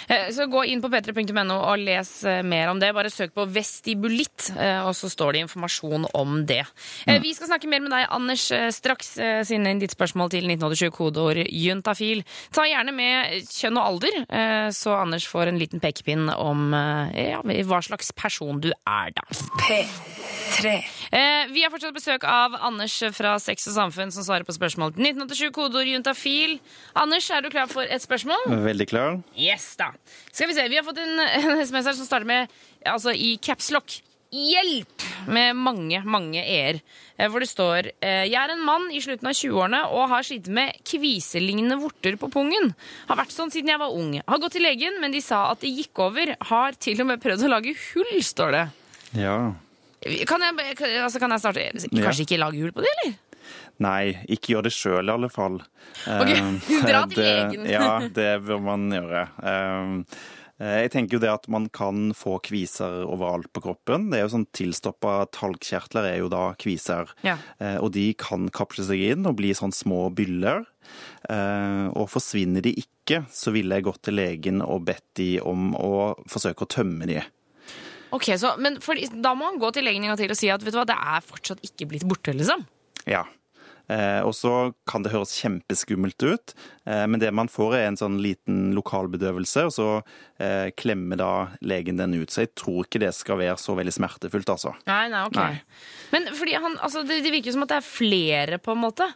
B: Eh, Så gå inn på p3.no og les eh, mer om det. Bare søk på vestibulitt, eh, og så står det informasjon om det. Mm. Vi skal snakke mer med deg, Anders, straks. Send inn ditt spørsmål til 1987, kodeord juntafil. Ta gjerne med kjønn og alder, eh, så Anders får en liten pekepinn om ja, hva slags person du er, da.
G: P3.
B: Eh, Vi har fortsatt besøk av Anders fra Sex og Samfunn, som svarer på spørsmål til 1987, kodeord juntafil. Anders, er du klar for et spørsmål?
F: Veldig klar.
B: Yes, da. Skal vi se, vi har fått en, en SMS her som starter med, altså i capslock. Hjelp! Med mange, mange e-er. Eh, Hvor det står eh, Jeg er en mann i slutten av 20-årene og har slitt med kviselignende vorter på pungen. Har vært sånn siden jeg var ung. Har gått til legen, men de sa at det gikk over. Har til og med prøvd å lage hull, står det.
F: Ja.
B: Kan jeg, altså, kan jeg starte
F: Ja.
B: Kanskje ikke lage hull på det, eller?
F: Nei, ikke gjør det sjøl i alle fall.
B: Ok,
F: Eh,
B: dra til
F: det-
B: legen.
F: Ja, det bør man gjøre. Eh, Jeg tenker jo det at man kan få kviser overalt på kroppen. Det er jo sånn Tilstoppa talgkjertler er jo da kviser.
B: Ja.
F: Eh, Og de kan kapsle seg inn og bli sånn små byller. Eh, Og forsvinner de ikke, så ville jeg gått til legen og bedt de om å forsøke å tømme de.
B: Ok, så, men for, Da må han gå til legen en gang til og si at vet du hva, det er fortsatt ikke blitt borte. liksom.
F: Ja. Eh, og så kan det høres kjempeskummelt ut, eh, men det man får er en sånn liten lokalbedøvelse, og så eh, klemmer da legen den ut. Så jeg tror ikke det skal være så veldig smertefullt, altså.
B: Nei, nei, ok.
F: Nei.
B: Men fordi han, altså, det, det virker som at det er flere, på en måte.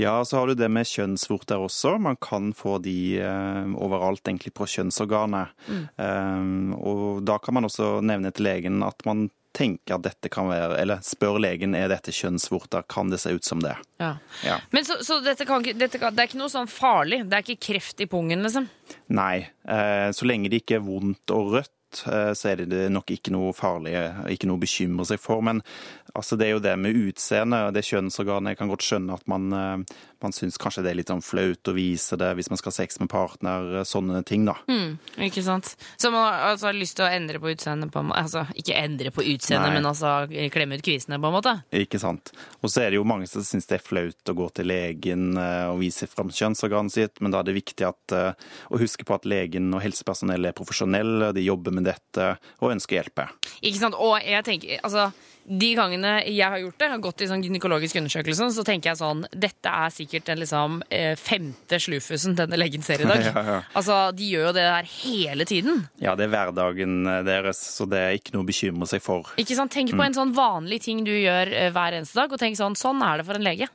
F: Ja, så har du det med kjønnsvorter også. Man kan få de overalt, egentlig på kjønnsorganet. Eh, og da kan man også nevne til legen at man tenker at dette kan være Eller spør legen er dette kjønnsvorter, kan det se ut som det?
B: Ja.
F: Ja.
B: Men så, så dette kan, dette kan, det er ikke noe sånn farlig? Det er ikke kreft i pungen, liksom?
F: Nei. Eh, så lenge det ikke er vondt og rødt, eh, så er det nok ikke noe farlig, ikke noe å bekymre seg for. Men altså, det er jo det med utseende og det kjønnsorganet. Jeg kan godt skjønne at man, eh, man syns kanskje det er litt sånn flaut å vise det hvis man skal ha sex med partner, eh, sånne ting, da.
B: Mm, ikke sant? Så man har altså lyst til å endre på utseendet? på Altså, ikke endre på utseendet, men altså klemme ut kvisene, på en måte?
F: Ikke sant. Og så er det jo mange som syns det er flaut å gå til legen eh, og vise fram kjønnsorganet sitt, men da er det viktig at, å huske på at legen og helsepersonell er profesjonelle, de jobber med dette og ønsker å hjelpe.
B: Ikke sant? Og jeg tenker, altså de gangene jeg har gjort det, har gått i sånn gynekologisk undersøkelse, så tenker jeg sånn Dette er sikkert den liksom eh, femte slufusen denne legen ser i dag.
F: Ja, ja.
B: Altså, De gjør jo det der hele tiden.
F: Ja, det er hverdagen eh, deres, så det er ikke noe å bekymre seg for.
B: Ikke sant? Tenk på en sånn vanlig ting du gjør eh, hver eneste dag, og tenk sånn Sånn er det for en lege.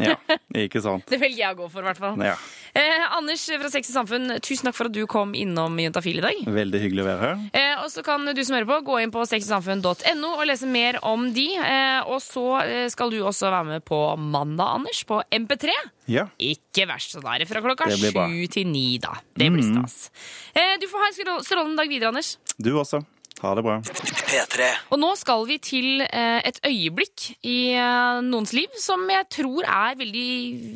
F: Ja, ikke sant.
B: Det velger jeg å gå for, i hvert fall.
F: Ja,
B: Eh, Anders fra Sex og Samfunn, tusen takk for at du kom innom Juntafil i dag.
F: Veldig hyggelig å være her.
B: Eh, og så kan du som hører på, gå inn på sexogsamfunn.no og lese mer om de. Eh, og så eh, skal du også være med på mandag, Anders, på MP3.
F: Ja,
B: Ikke verst, så da er det fra klokka sju til ni, da. Det blir stas. Eh, du får ha en strål- strålende dag videre, Anders.
F: du også. Ha det bra.
C: P3.
B: Og nå skal vi til eh, et øyeblikk i eh, noens liv som jeg tror er veldig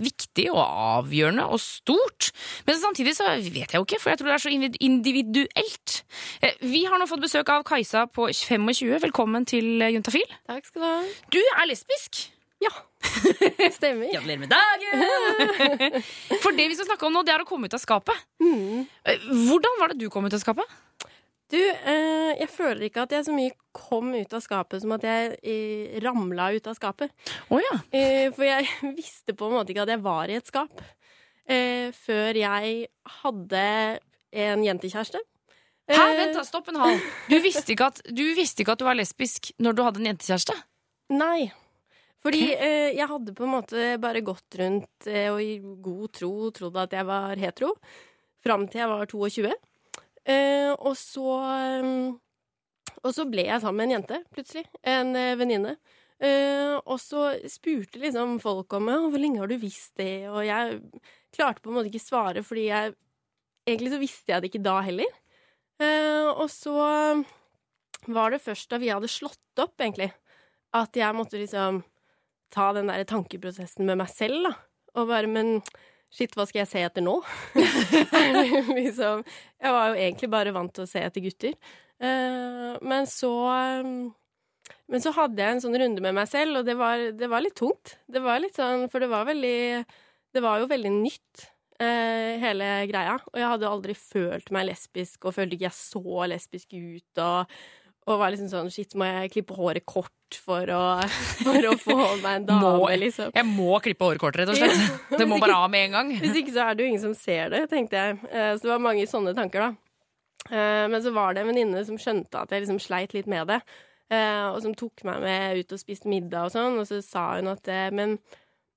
B: viktig og avgjørende og stort. Men samtidig så vet jeg jo ikke, for jeg tror det er så individuelt. Eh, vi har nå fått besøk av Kajsa på 25. Velkommen til Juntafil.
K: Takk skal du ha.
B: Du er lesbisk.
K: Ja, stemmer.
B: Gratulerer med dagen! For det vi skal snakke om nå, det er å komme ut av skapet. Eh, Hvordan var det du kom ut av skapet?
K: Du, eh, jeg føler ikke at jeg så mye kom ut av skapet som at jeg eh, ramla ut av skapet.
B: Oh, ja.
K: Eh, for jeg visste på en måte ikke at jeg var i et skap eh, før jeg hadde en jentekjæreste.
B: Hæ,
K: Eh,
B: vent da, stopp en hal. Du visste, ikke at, du visste ikke at du var lesbisk når du hadde en jentekjæreste?
K: Nei. Fordi eh, jeg hadde på en måte bare gått rundt eh, og i god tro trodd at jeg var hetero. Fram til jeg var 22. Eh, og så eh, Og så ble jeg sammen med en jente, plutselig. En eh, venninne. Eh, og så spurte liksom folk om meg, hvor lenge har du visst det, og jeg klarte på en måte ikke svare, fordi jeg Egentlig så visste jeg det ikke da heller. Eh, og så var det først da vi hadde slått opp, egentlig, at jeg måtte liksom ta den der tankeprosessen med meg selv, da. Og bare Men shit, hva skal jeg se etter nå? liksom, jeg var jo egentlig bare vant til å se etter gutter. Eh, men så Men så hadde jeg en sånn runde med meg selv, og det var, det var litt tungt. Det var litt sånn For det var veldig Det var jo veldig nytt, eh, hele greia. Og jeg hadde aldri følt meg lesbisk, og følte ikke jeg så lesbisk ut, og og var liksom sånn Shit, må jeg klippe håret kort for å, for å få meg en dame,
B: Må,
K: liksom?
B: jeg må klippe håret kort, rett og slett. Det må bare av med en gang.
K: Hvis ikke så er det jo ingen som ser det, tenkte jeg. Eh, Så det var mange sånne tanker, da. Eh, Men så var det en venninne som skjønte at jeg liksom sleit litt med det, eh, og som tok meg med ut og spiste middag og sånn, og så sa hun at Men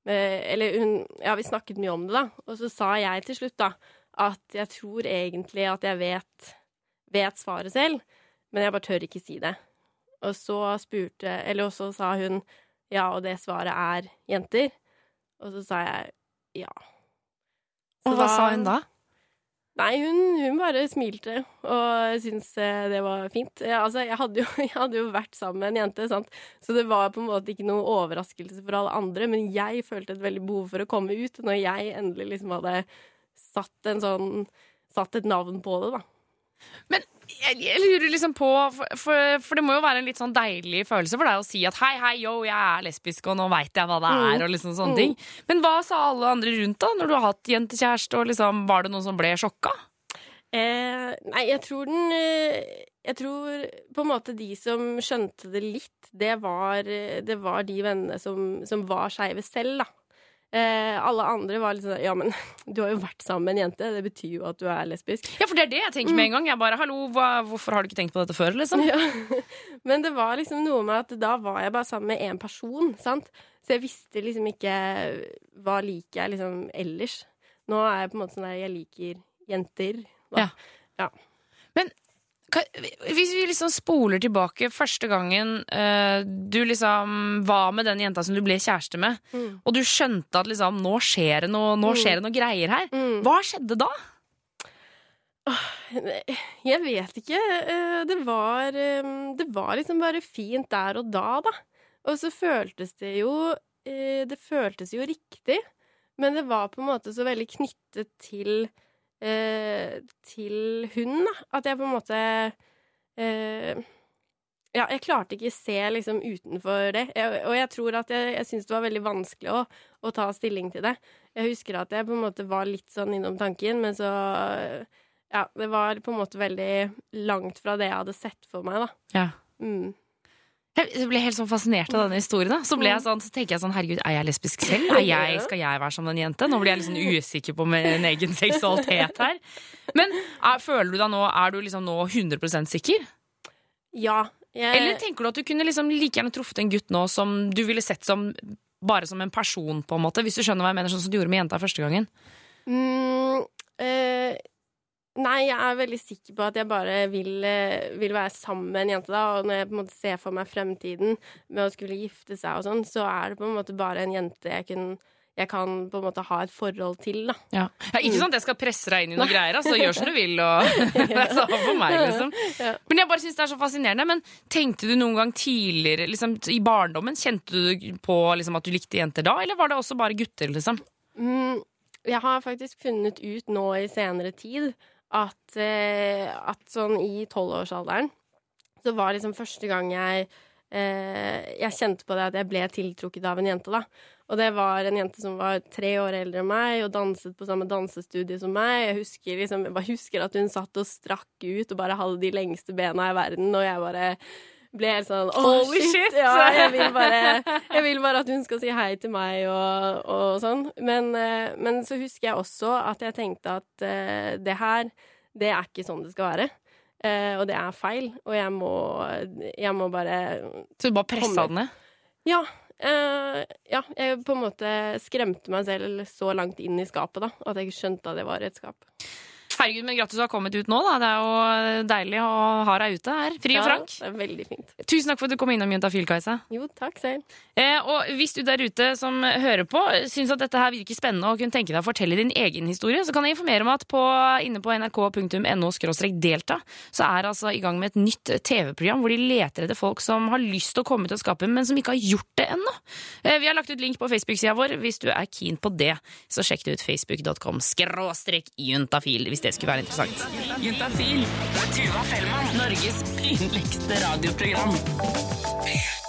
K: Eller hun Ja, vi snakket mye om det, da, og så sa jeg til slutt, da, at jeg tror egentlig at jeg vet, vet svaret selv, men jeg bare tør ikke si det. Og så spurte Eller også sa hun ja, og det svaret er jenter. Og så sa jeg ja. Så
B: Og hva sa hun da?
K: Nei, hun, hun bare smilte og syntes eh, det var fint. Jeg, altså, jeg hadde, jo, jeg hadde jo vært sammen med en jente, sant? så det var på en måte ikke noe overraskelse for alle andre, men jeg følte et veldig behov for å komme ut når jeg endelig liksom hadde satt en sånn Satt et navn på det, da.
B: Men jeg, jeg lurer liksom på for, for, for det må jo være en litt sånn deilig følelse for deg å si at hei, hei, yo, jeg er lesbisk, og nå veit jeg hva det er,
K: Mm.
B: og liksom sånne
K: Mm.
B: ting. Men hva sa alle andre rundt, da, når du har hatt jentekjæreste, og liksom Var det noen som ble sjokka?
K: Eh, nei, jeg tror den eh, Jeg tror på en måte de som skjønte det litt, det var, eh, det var de vennene som, som var skeive selv, da. Eh, alle andre var litt sånn Ja, men du har jo vært sammen med en jente. Det betyr jo at du er lesbisk.
B: Ja, for det er det jeg tenker med en gang. Jeg bare, hallo, hva, Hvorfor har du ikke tenkt på dette før? liksom?
K: Ja. Men det var liksom noe med at da var jeg bare sammen med én person, sant. Så jeg visste liksom ikke hva liker jeg liksom ellers. Nå er jeg på en måte sånn der jeg liker jenter. Da.
B: Ja. Men ka- hvis vi liksom spoler tilbake første gangen eh, du liksom var med den jenta som du ble kjæreste med,
K: Mm.
B: og du skjønte at liksom nå skjer det noe, nå
K: Mm.
B: skjer det noe greier her,
K: Mm.
B: hva skjedde da?
K: Jeg vet ikke. Eh, Det var, eh, det var liksom bare fint der og da, da. Og så føltes det jo Det føltes jo riktig, men det var på en måte så veldig knyttet til eh, Til hun, da. At jeg på en måte eh, ja, jeg klarte ikke se liksom utenfor det. Jeg, og jeg tror at jeg, jeg syntes det var veldig vanskelig å, å ta stilling til det. Jeg husker at jeg på en måte var litt sånn innom tanken, men så Ja, det var på en måte veldig langt fra det jeg hadde sett for meg, da.
B: Ja.
K: Mm.
B: Jeg ble helt sånn fascinert av denne historien. da. Så, ble jeg sånn, så tenker jeg sånn, herregud, er jeg lesbisk selv? Jeg, skal jeg være som en jente? Nå blir jeg litt sånn usikker på min egen seksualitet her. Men er, føler du deg nå, er du liksom nå 100 sikker?
K: Ja. Jeg,
B: Eller tenker du at du kunne liksom like gjerne truffet en gutt nå som du ville sett som bare som en person, på en måte? Hvis du skjønner hva jeg mener, sånn som du gjorde med jenta første gangen?
K: Mm, eh, nei, jeg er veldig sikker på at jeg bare vil, eh, vil være sammen med en jente, da. Og når jeg på en måte ser for meg fremtiden med å skulle gifte seg og sånn, så er det på en måte bare en jente jeg kan, jeg kan på en måte ha et forhold til, da.
B: Ja. ikke sånn at jeg skal presse deg inn i noe greier, altså. Gjør som du vil, og det sånn for meg, liksom.
K: Ja.
B: Men jeg bare synes det er så fascinerende. Men tenkte du noen gang tidligere, liksom i barndommen, kjente du på liksom, at du likte jenter da, eller var det også bare gutter, liksom?
K: Mm, jeg har faktisk funnet ut nå i senere tid at, eh, at sånn i tolvårsalderen så var liksom første gang jeg eh, Jeg kjente på det at jeg ble tiltrukket av en jente, da. Og det var en jente som var tre år eldre enn meg og danset på samme dansestudie som meg. Jeg husker, liksom, jeg bare husker at hun satt og strakk ut og bare hadde de lengste bena i verden, og jeg bare ble helt sånn
B: Holy shit!
K: Ja, jeg vil, bare, jeg vil bare at hun skal si hei til meg og, og sånn. Men, eh, men så husker jeg også at jeg tenkte at uh, det her, det er ikke sånn det skal være. Uh, og det er feil, og jeg må, jeg må bare
B: Så du bare pressa den ned?
K: Ja. Uh, ja, jeg på en måte skremte meg selv så langt inn i skapet da, at jeg ikke skjønte at det var et skap.
B: Herregud, men gratis å ha kommet ut nå, da. Det er jo deilig å ha deg ute her. Fri og
K: Ja,
B: frank.
K: Det er veldig fint.
B: Tusen takk for at du kom innom Juntafil, Kajsa.
K: Jo, takk selv.
B: Eh, og hvis du der ute som hører på, syns at dette her virker spennende og kunne tenke deg å fortelle din egen historie, så kan jeg informere om at på, inne på nrk.no delta, så er altså i gang med et nytt TV-program hvor de leter etter folk som har lyst til å komme ut av skapet, men som ikke har gjort det ennå. Eh, vi har lagt ut link på Facebook-sida vår hvis du er keen på det. Så sjekk det ut facebook.com skråstrek juntafil hvis det skulle være interessant.
A: Juntafil. Tuva Fellmann. Norges pinligste radioprogram.